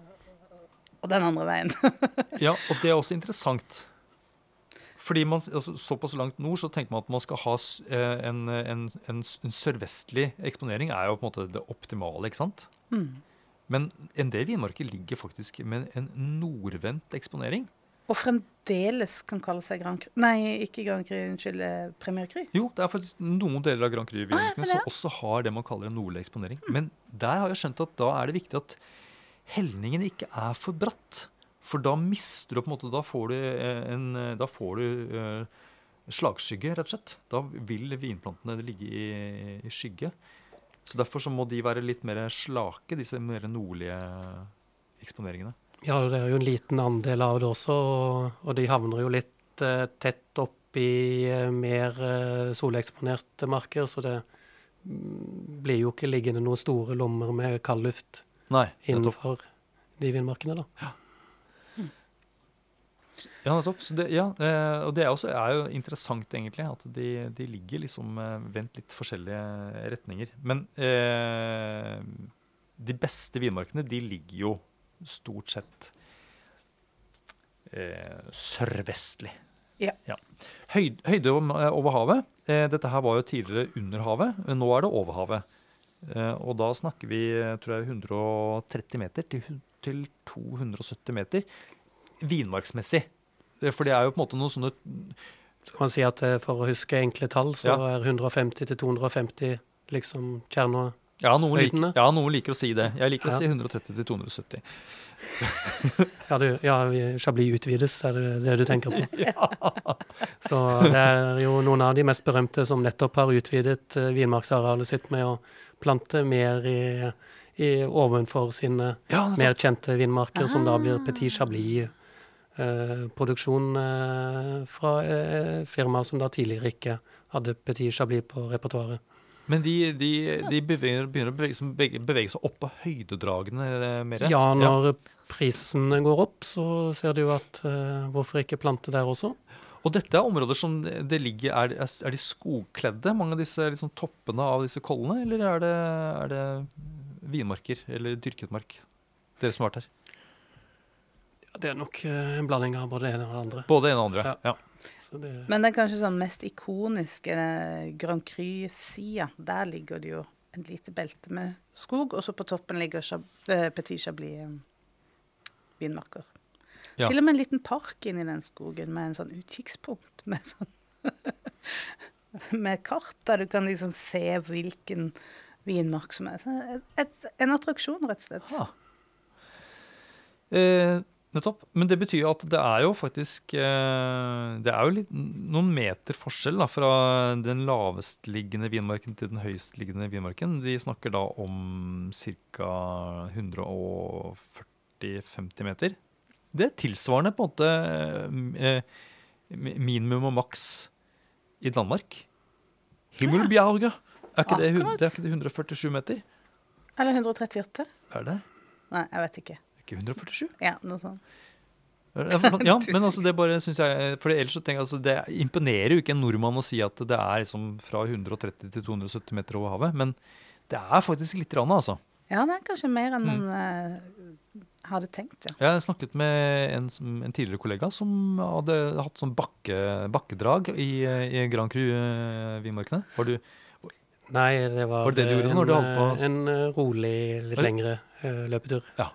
og den andre veien. Ja, og det er også interessant. Fordi man, altså, Såpass langt nord så tenker man at man skal ha eh, en, en, en, en sørvestlig eksponering. er jo på en måte det optimale. ikke sant? Mm. Men en del vinmarker ligger faktisk med en nordvendt eksponering. Og fremdeles kan kalle seg Grand Cru Nei, ikke Grand Cru, unnskyld, eh, Premier Cru. Jo, det er faktisk noen deler av Grand Cru-vinmarkene ah, ja, som også har det man kaller en nordlig eksponering. Mm. Men der har jeg skjønt at da er det viktig at helningen ikke er for bratt. For da mister du på en måte Da får du, eh, en, da får du uh, slagskygge, rett og slett. Da vil vinplantene ligge i, i, skygge. Så Derfor så må de være litt mer slake, disse mer nordlige eksponeringene. Ja, det er jo en liten andel av det også, og, de havner jo litt uh, tett opp i uh, mer uh, soleksponerte marker, så det mm, blir jo ikke liggende noen store lommer med kaldluft innenfor de vindmarkene, da. Ja. Ja, nettopp. Det, ja, eh, og det er, også, er, jo interessant, egentlig, at de, de ligger liksom eh, vendt litt forskjellige retninger. Men eh, de beste vinmarkene, de ligger jo stort sett eh, sørvestlig. Ja. ja. Høyde, høyde, over havet. Eh, dette her var jo tidligere under havet. Nå er det over havet. Eh, og da snakker vi tror jeg, 130 meter til, til 270 meter vinmarksmessig. For det er jo på en måte noen sånne Så kan man si at eh, for å huske enkle tall, så ja. er 150 til 250 liksom kjerna ja noen, liker, ja, noen liker å si det. Jeg liker ja. å si 130 til 270. ja, du, ja, Chablis utvides, er det det du tenker på? ja. Så det er jo noen av de mest berømte som nettopp har utvidet uh, vinmarksarealet sitt med å plante mer i, i ovenfor sine ja, mer kjente vinmarker, ah. som da blir Petit Chablis. Uh, produksjon uh, fra uh, firmaer som da tidligere ikke hadde Petit Chablis på repertoaret. Men de, de, de beveger, begynner å bevege, bevege, seg opp på høydedragene eh, mer? Ja, når ja. prisen går opp, så ser du jo at uh, hvorfor ikke plante der også? Og dette er områder som det ligger Er, er de skogkledde, mange av disse liksom, toppene av disse kollene? Eller er det, er det vinmarker eller dyrket mark, dere som har vært her? Det er nok en blanding av både det ene og det andre. Både det ene og andre, ja. ja. Det... Men det er kanskje sånn mest ikoniske Grand Cru-sida. Der ligger det jo et lite belte med skog, og så på toppen ligger Chab eh, Petit Chablis eh, vinmarker. Ja. Til og med en liten park inni den skogen med en sånn utkikkspunkt med sånn Med kart der du kan liksom se hvilken vinmark som er. Et, et, en attraksjon, rett og slett. Ja. Eh, Nettopp. Men det betyr jo at det er jo faktisk eh, Det er jo litt, noen meter forskjell da, fra den lavestliggende vinmarken til den høyestliggende vinmarken. Vi snakker da om ca. 140-50 meter. Det er tilsvarende på en måte eh, minimum og maks i Danmark. Himmelbjerget. Er ikke, det, er ikke det 147 meter? Eller 138. Er det? Nei, jeg vet ikke ikke 147? Ja, noe sånt. Ja, men altså det bare synes jeg For ellers så tenker jeg altså Det imponerer jo ikke en nordmann å si at det er liksom fra 130 til 270 meter over havet. Men det er faktisk litt rann, altså. Ja, det er kanskje mer enn man mm. uh, hadde tenkt. Ja. Jeg har snakket med en, en, tidligere kollega som hadde hatt sånn bakke, bakkedrag i, i Grand Cru-vinmarkene. Eh, var du Nei, det var, var det det en, en, en, rolig, litt lengre uh, løpetur. Ja.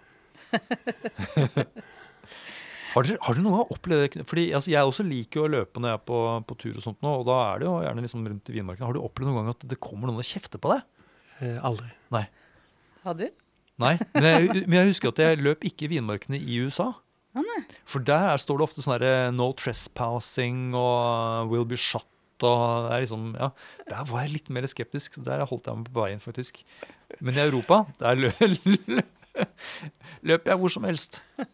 har, dere, har dere noen gang opplevd Fordi altså, Jeg også liker å løpe når jeg er på, på, tur, og sånt nå, og da er det jo gjerne liksom rundt i vinmarkene. Har du opplevd noen gang at det kommer noen og kjefter på deg? Eh, aldri. Nei. Har du? Nei, men jeg, men jeg, husker at jeg løp ikke i vinmarkene i USA. Ah, For der står det ofte sånn herre No trespassing og Will be shot. Og det er liksom, ja, Der var jeg litt mer skeptisk. Der holdt jeg meg på veien, faktisk. Men i Europa der løp løper jeg hvor som helst.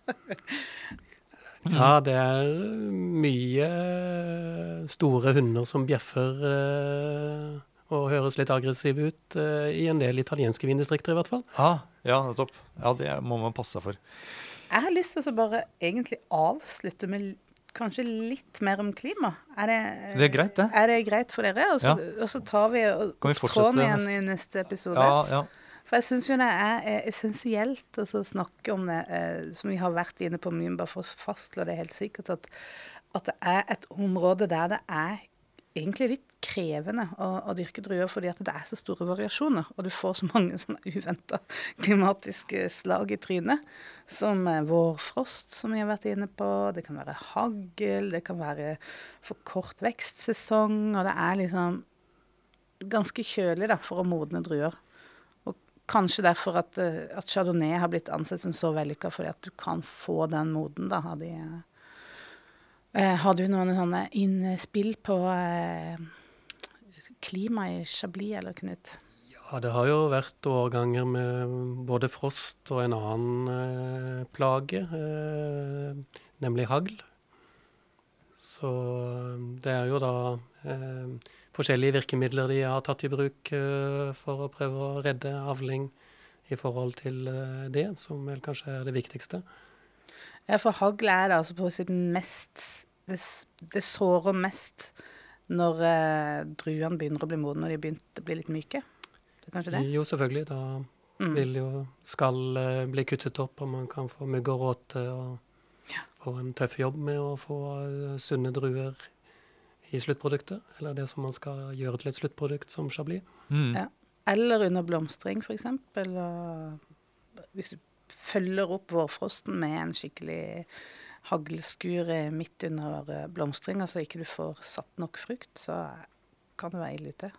Ja, det er mye store hunder som bjeffer eh, og høres litt aggressive ut eh, i en del italienske vindistrikter, i hvert fall. Ja, ja, nettopp. Ja, det må man passe seg for. Jeg har lyst til å bare egentlig avslutte med kanskje litt mer om klima. Er det, det er greit, det. Er det greit for dere? Og så, ja. og så tar vi, og, vi tråden igjen i neste episode. Ja, ja. For jeg syns jo det er essensielt å snakke om det, eh, som vi har vært inne på mye, bare for å fastslå det helt sikkert, at, at det er et område der det er egentlig litt krevende å, å, dyrke druer fordi det er så store variasjoner. Og du får så mange sånne uventa klimatiske slag i trynet. Som vårfrost, som vi har vært inne på. Det kan være hagl. Det kan være for kort vekstsesong. Og det er liksom ganske kjølig da, for å modne druer. Kanskje derfor at, at chardonnay har blitt ansett som så vellykka, fordi at du kan få den moden da, Har, de Eh, har du noen sånne innspill på eh, klima i Chablis, eller Knut? Ja, det har jo vært årganger med både frost og en annen eh, plage, eh, nemlig hagl. Så eh, det er jo da eh, forskjellige virkemidler de har tatt i bruk for å prøve å redde avling i forhold til det, som vel kanskje er det viktigste. Ja, for hagl er det altså på sitt mest Det, det sårer mest når eh, druene begynner å bli modne og de begynner å bli litt myke? Det er kanskje det? Jo, selvfølgelig. Da mm. vil jo skall eh, bli kuttet opp, og man kan få mygg og råte og ja. få en tøff jobb med å få uh, sunne druer i sluttproduktet. Eller det som man skal gjøre til et sluttprodukt som chablis. Mm. Ja. Eller under blomstring, f.eks. Hvis du følger opp vårfrosten med en skikkelig haglskur midt under eh, blomstringa, så ikke du får satt nok frukt, så kan det være ille ute.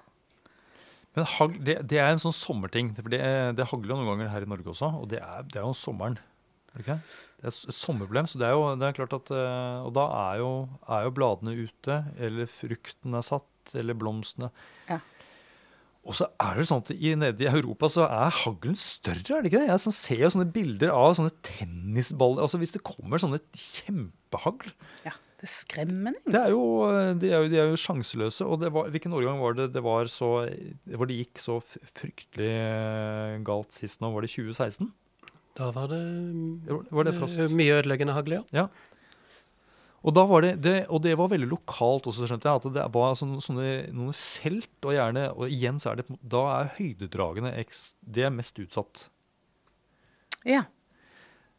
Men hagl, det, det, er en sånn sommerting. for Det, det hagler noen ganger her i Norge også, og det er, det er jo sommeren. Er det, er et sommerproblem. så det er jo det er klart at, eh, Og da er jo, er jo bladene ute, eller frukten er satt, eller blomstene. Ja. Og så er det sånn at i, nede i Europa så er haglen større, er det ikke det? Jeg sånn, ser jo sånne bilder av sånne tennisballer altså Hvis det kommer sånne kjempehagl Ja, det er skremmende. Det er jo, de er jo, de er jo sjanseløse. Og var, hvilken årgang var det det var så Hvor det gikk så fryktelig eh, galt sist nå? Var det 2016? Da var det, var det mye ødeleggende hagl, ja. ja. Og, var det, det, og det var veldig lokalt også, skjønte jeg. At det var sånne, sånne, noen felt, og gjerne Og igjen så er det Da er høydedragene det er mest utsatt. Ja.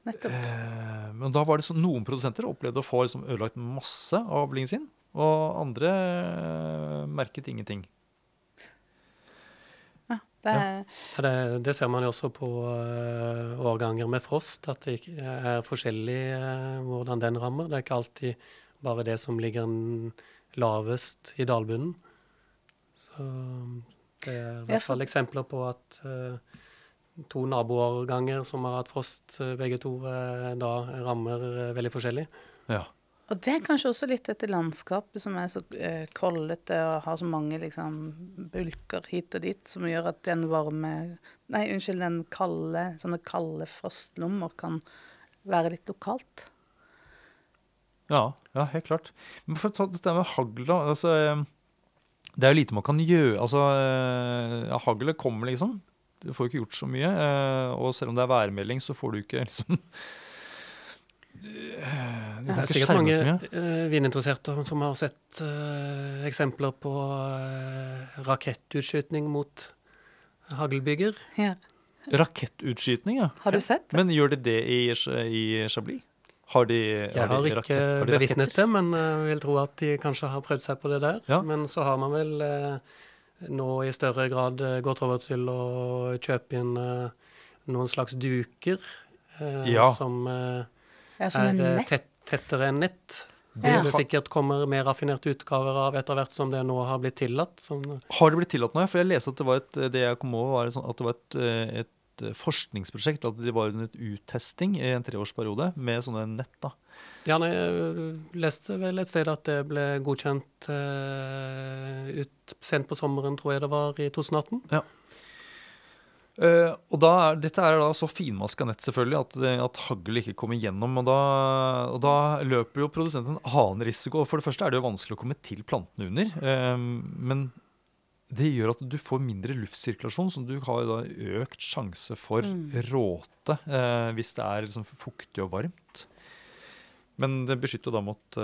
Nettopp. Eh, men da var det sånn, noen produsenter opplevde å få liksom, ødelagt masse av avlingen sin, og andre eh, merket ingenting. Det, ja. det, det, ser man jo også på uh, årganger med frost, at det er forskjellig uh, hvordan den rammer. Det er ikke alltid bare det som ligger lavest i dalbunnen. Så det er i hvert fall eksempler på at uh, to naboårganger som har hatt frost, begge to, da rammer veldig forskjellig. Ja. Og det er kanskje også litt dette landskapet som er så uh, kollete og har så mange liksom, bulker hit og dit, som gjør at den varme Nei, unnskyld, den kalde, sånne kalde frostlommer kan være litt lokalt. Ja, ja, helt klart. Men for å ta dette med hagl, altså, eh, Det er jo lite man kan gjøre. Altså, eh, ja, Haglet kommer, liksom. Du får ikke gjort så mye. Eh, og selv om det er værmelding, så får du ikke liksom det er sikkert mange uh, vininteresserte som har sett uh, eksempler på uh, rakettutskytning mot haglbygger. Ja. Rakettutskytning, ja. Har du sett Ja. Men gjør de det i, i Chablis? Har de, jeg har, de ikke bevitnet det, men jeg vil tro at de kanskje har prøvd seg på det der. Ja. Men så har man vel nå i større grad gått over til å kjøpe inn noen slags duker ja. som ja, er eh, tett, tettere enn nett. Det det sikkert kommer mer raffinerte utgaver av etter hvert som det nå har blitt tillatt. Som har det blitt tillatt nå? For jeg leste at det var et, det jeg kom over var sånn at det var et, eh, et forskningsprosjekt. At det var under uttesting i en treårsperiode med sånne nett. da. Ja, nei, Jeg leste vel et sted at det ble godkjent uh, ut sent på sommeren, tror jeg det var, i 2018. Ja. Uh, og da, Dette er da så finmaska nett selvfølgelig at, at hagl ikke kommer gjennom. Og da, og da, løper jo produsenten en annen risiko. For det første er det jo vanskelig å komme til plantene under. Uh, men det gjør at du får mindre luftsirkulasjon, så du har da økt sjanse for mm. råte uh, hvis det er liksom fuktig og varmt. Men det beskytter jo da mot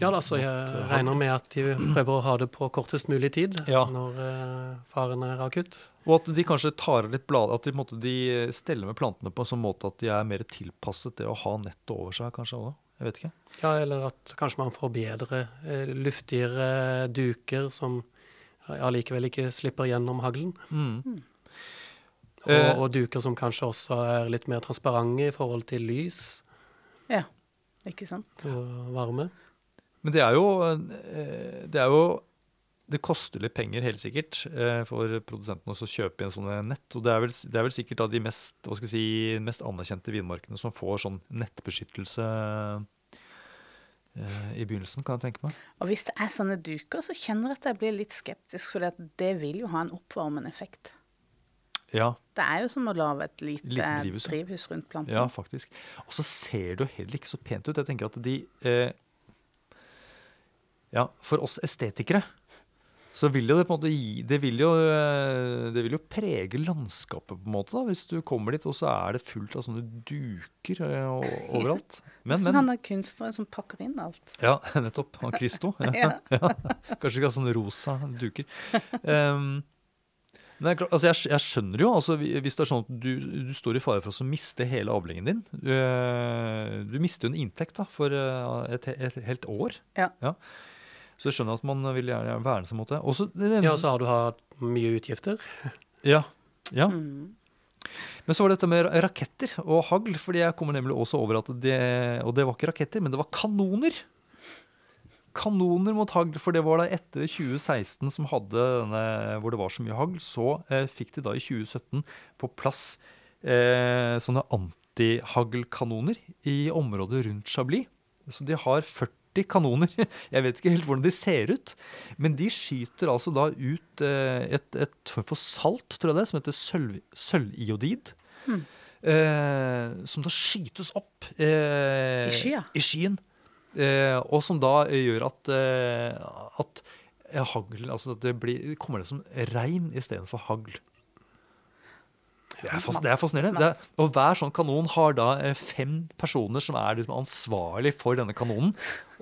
Ja, altså, jeg regner med at de prøver å ha det på kortest mulig tid ja. når uh, faren er akutt. Og at de kanskje tar litt blad, at de, måte, de steller med plantene på en sånn måte at de er mer tilpasset det å ha nettet over seg, kanskje òg. Jeg vet ikke. Ja, eller at kanskje man får bedre, eh, luftigere duker som allikevel ikke slipper gjennom haglen. Mm. Og, eh. og, duker som kanskje også er litt mer transparente i forhold til lys. Ja, ikke sant. Og varme. Men det er jo eh, Det, er jo, det koster litt penger, helt sikkert, for for produsentene å kjøpe inn sånne nett. Og det er vel, det er vel sikkert av de mest, si, mest anerkjente vinmarkene som får sånn nettbeskyttelse eh, i begynnelsen, kan jeg tenke meg. Og hvis det er sånne duker, så kjenner jeg at jeg blir litt skeptisk, for det vil jo ha en oppvarmende effekt. Ja. Det er jo som å lage et lite, lite drivhus, drivhus, rundt planten. Ja, faktisk. Og så ser det jo heller ikke så pent ut. Jeg tenker at de eh, ja, for oss estetikere så vil jo det på en måte gi Det vil jo, eh, det vil jo prege landskapet, på en måte, da, hvis du kommer dit, og så er det fullt av sånne duker og, overalt. Men, som men, han er kunstneren som pakker inn alt. Ja, nettopp. Han Christo. Ja, ja. ja. Kanskje ikke har sånne rosa duker. Um, men jeg, altså jeg, jeg, skjønner jo, altså hvis det er sånn at du, du står i fare for å miste hele avlingen din Du, eh, du mister jo en inntekt da, for et, et helt år. Ja. ja. Så jeg skjønner at man vil gjerne verne seg mot det. Også, det ja, så har du hatt mye utgifter. Ja. ja. Mm. Men så var det dette med raketter og hagl. fordi jeg kommer nemlig også over at det Og det var ikke raketter, men det var kanoner. Kanoner mot hagl, for det var da etter 2016 som hadde denne, hvor det var så mye hagl. Så eh, fikk de da i 2017 på plass eh, sånne antihaglkanoner i området rundt Chablis. Så de har 40 40 kanoner. Jeg vet ikke helt hvordan de ser ut. Men de skyter altså da ut et, et, form for salt, tror jeg det, som heter sølv, sølviodid. Hmm. Eh, som da skytes opp eh, I, skya. i skyen. Eh, og som da gjør at, eh, at hagl Altså at det blir, kommer det som regn istedenfor hagl. Det er, fas, det er fascinerende. Det er, og Hver sånn kanon har da eh, fem personer som er liksom ansvarlig for denne kanonen.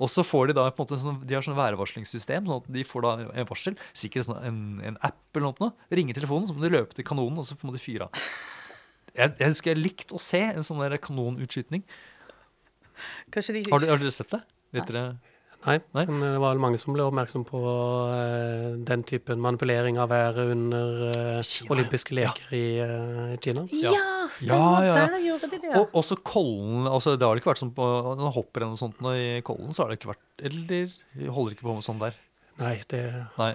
Og så får de da på en måte sånn, de har sånn værvarslingssystem, sånn at de får da en varsel. Sikkert sånn en, en, app eller noe. Ringer telefonen, så må de løpe til kanonen, og så må de fyre av. Jeg, jeg skulle likt å se en sånn der kanonutskytning. De... Har, har, dere sett det? Vet dere? Nei, Nei, men det var mange som ble oppmerksom på uh, den typen manipulering av været under uh, olympiske leker ja. i uh, Kina. Ja, stemmer. Ja, Der gjorde de det. Og også Kollen. altså Det har ikke vært sånn på, Når hopper eller noe sånt nå i Kollen, så har det ikke vært Eller holder ikke på med sånn der? Nei, det Nei.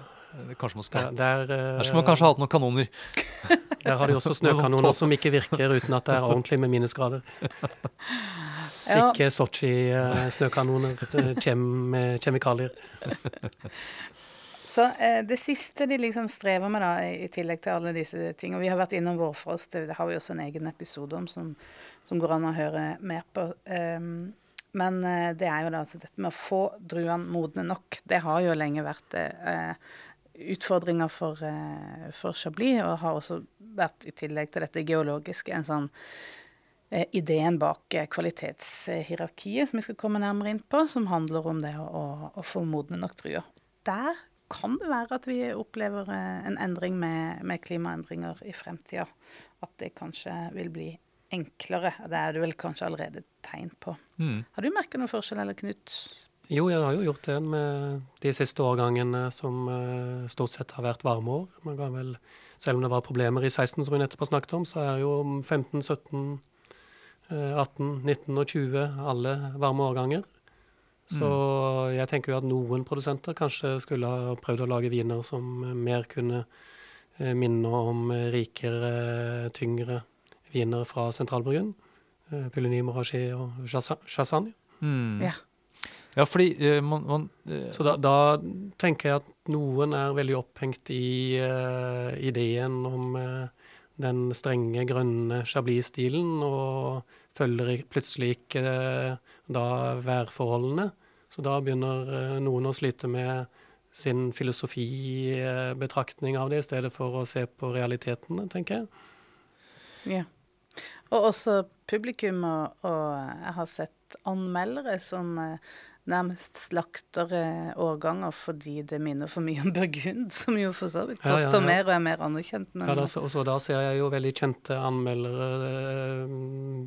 Kanskje man skal Der, der, der skal man kanskje ha hatt noen kanoner. Der har de også snøkanoner som ikke virker uten at det er ordentlig med minusgrader. Ja. Ikke Sotsji-snøkanoner med kjemikalier. Så eh, Det siste de liksom strever med, da, i tillegg til alle disse tingene Vi har vært innom vårfrost, det, det har vi også en egen episode om som, som går an å høre mer på. Um, men eh, det er jo da altså dette med å få druene modne nok. Det har jo lenge vært eh, utfordringer for, eh, for Chablis, og har også vært, i tillegg til dette geologiske, en sånn Eh, ideen bak eh, kvalitetshierarkiet, som vi skal komme nærmere inn på, som handler om det å, å få modne nok druer. Der kan det være at vi opplever eh, en endring med, med klimaendringer i fremtida. At det kanskje vil bli enklere. Det er det vel kanskje allerede tegn på. Mm. Har du merket noen forskjell, eller Knut? Jo, jeg har jo gjort det med de siste årgangene som stort sett har vært varmeår. Man kan vel, selv om det var problemer i 16, som vi nettopp har snakket om, så er jo 15, 17 18, 19 og 20, alle varme årganger. Så mm. jeg tenker jo at noen produsenter kanskje skulle ha prøvd å lage viner som mer kunne eh, minne om rikere, tyngre viner fra Sentralbryggen. Eh, Puligny, og Chassagne. Mm. Ja. ja. fordi uh, man, man uh, Så da, da, tenker jeg at noen er veldig opphengt i uh, ideen om den strenge, grønne Chablis-stilen, og følger plutselig ikke eh, da værforholdene. Så da begynner eh, noen å slite med sin filosofibetraktning av det, i stedet for å se på realitetene, tenker jeg. Ja. Og også publikum, og, og jeg har sett anmeldere som, nærmest slakter eh, årganger fordi det minner for mye om burgund, som jo for så vidt koster ja, ja, ja. mer og er mer anerkjent. Men... Ja, da, også da ser jeg jo veldig kjente anmeldere, eh,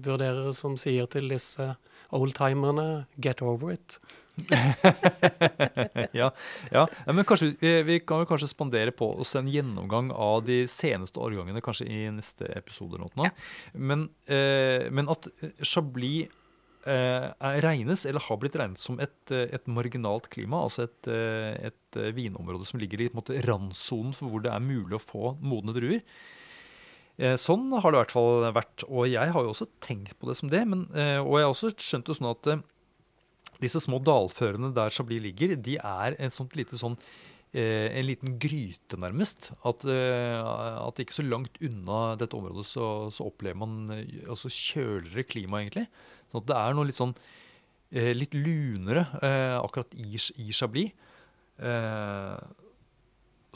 vurderere, som sier til disse oldtimerne 'get over it'. ja, ja, men kanskje, vi, vi kan vel kanskje spandere på oss en gjennomgang av de seneste årgangene kanskje i neste episode. Nå. Ja. Men, eh, men, at Chablis eh, regnes, eller har blitt regnet som et, eh, et marginalt klima, altså et, eh, et, vinområde som ligger i randsonen for hvor det er mulig å få modne druer. Sånn har det i hvert fall vært. Og jeg har jo også tenkt på det som det. Men, og jeg har også skjønt det sånn at disse små dalførene der Chablis ligger, de er en sånt lite sånn en liten gryte, nærmest. At, at ikke så langt unna dette området så, så opplever man altså kjøligere klima, egentlig. Sånn at det er noe litt sånn eh, litt lunere eh, akkurat i, i Chablis. Eh,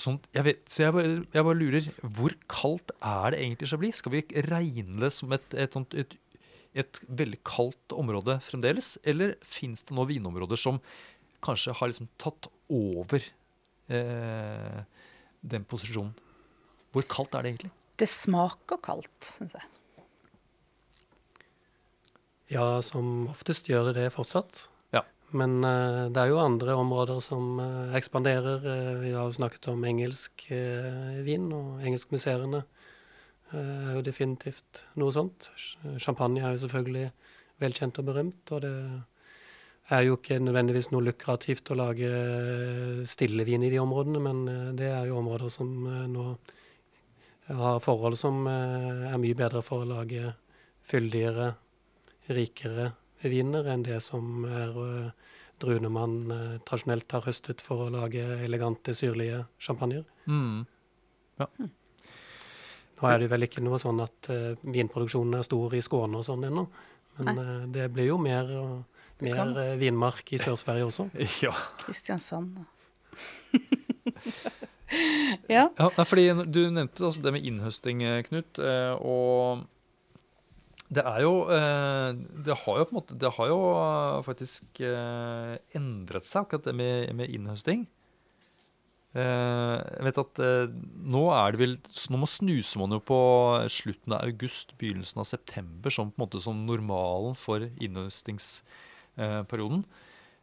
sånn, jeg vet, så jeg bare, jeg bare, lurer Hvor kaldt er det egentlig i Chablis? Skal vi regne det som et, et, et, et veldig kaldt område fremdeles? Eller fins det nå vinområder som kanskje har liksom tatt over eh, den posisjonen? Hvor kaldt er det egentlig? Det smaker kaldt, syns jeg. Ja, som oftest gjør det det fortsatt. Ja. Men uh, det er jo andre områder som uh, ekspanderer. Uh, vi har jo snakket om engelsk vin, og engelskmuseene er jo definitivt noe sånt. Champagne er jo selvfølgelig velkjent og berømt, og det er jo ikke nødvendigvis noe lukrativt å lage stillevin i de områdene, men det er jo områder som nå har forhold som er mye bedre for å lage fyldigere rikere viner enn det som er uh, druene man uh, tradisjonelt har høstet for å lage elegante, syrlige champagner. Mm. Ja. Nå er det vel ikke noe sånn at uh, vinproduksjonen er stor i Skåne og sånn ennå, men uh, det blir jo mer, mer vinmark i Sør-Sverige også. Ja. Kristiansand. ja. ja. fordi Du nevnte altså det med innhøsting, Knut. og det er jo eh, Det har jo på en måte Det har jo faktisk eh, endret seg, akkurat det med, med innhøsting. Eh, jeg vet at nå er det vel Nå må snuser man jo på slutten av august, begynnelsen av september som på en måte som normalen for innhøstingsperioden.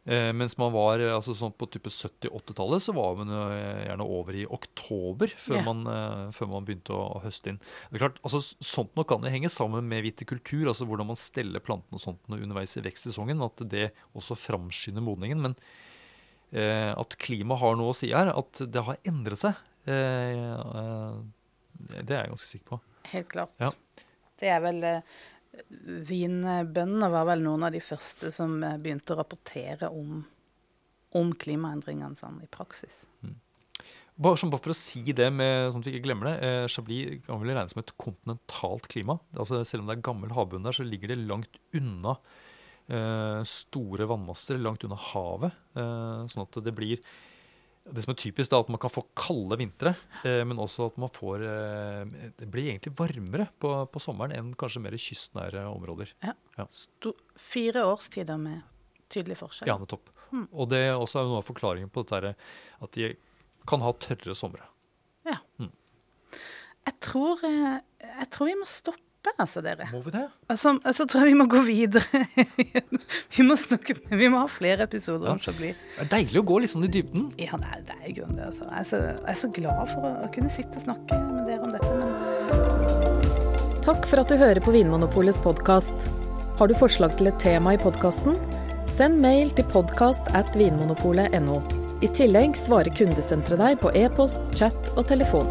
Eh, mens man var altså sånn på type 70-80-tallet, så var man jo gjerne over i oktober før, yeah. man, eh, før man, begynte å, å, høste inn. Det er klart, altså Sånt nok kan det henge sammen med vitikultur, altså hvordan man steller plantene og sånt underveis i vekstsesongen. At det også framskynder modningen. Men eh, at klimaet har noe å si her, at det har endret seg, eh, eh det er jeg ganske sikker på. Helt klart. Ja. Det er vel eh, Vinbøndene var vel noen av de første som eh, begynte å rapportere om, om klimaendringene sånn, i praksis. Mm. Bare, sånn, bare, for å si det, med, sånn at vi ikke glemmer det. Eh, Chablis kan vel regnes som et kontinentalt klima. Altså, selv om det er gammel havbunn der, så ligger det langt unna eh, store vannmasser, langt unna havet. Eh, sånn at det blir det som er typisk, er at man kan få kalde vintre, eh, men også at man får eh, Det blir egentlig varmere på, på, sommeren enn kanskje mer kystnære områder. Ja. ja. fire årstider med tydelig forskjell. Ja, nettopp. Mm. Og det er også noe av forklaringen på dette at de kan ha tørre somre. Ja. Mm. Jeg, tror, eh, jeg tror vi må stoppe oppe, altså, dere. Må vi det? Altså, så altså, tror jeg vi må gå videre. vi må snakke Vi må ha flere episoder ja. om Chablis. Det er deilig å gå litt sånn i dybden. Ja, det er, det er grunn det, altså. Jeg er, så, jeg er, så, glad for å, å, kunne sitte og snakke med dere om dette, men Takk for at du hører på Vinmonopolets podkast. Har du forslag til et tema i podkasten? Send mail til podkast at vinmonopolet.no. I tillegg svarer kundesenteret deg på e-post, chat og telefon.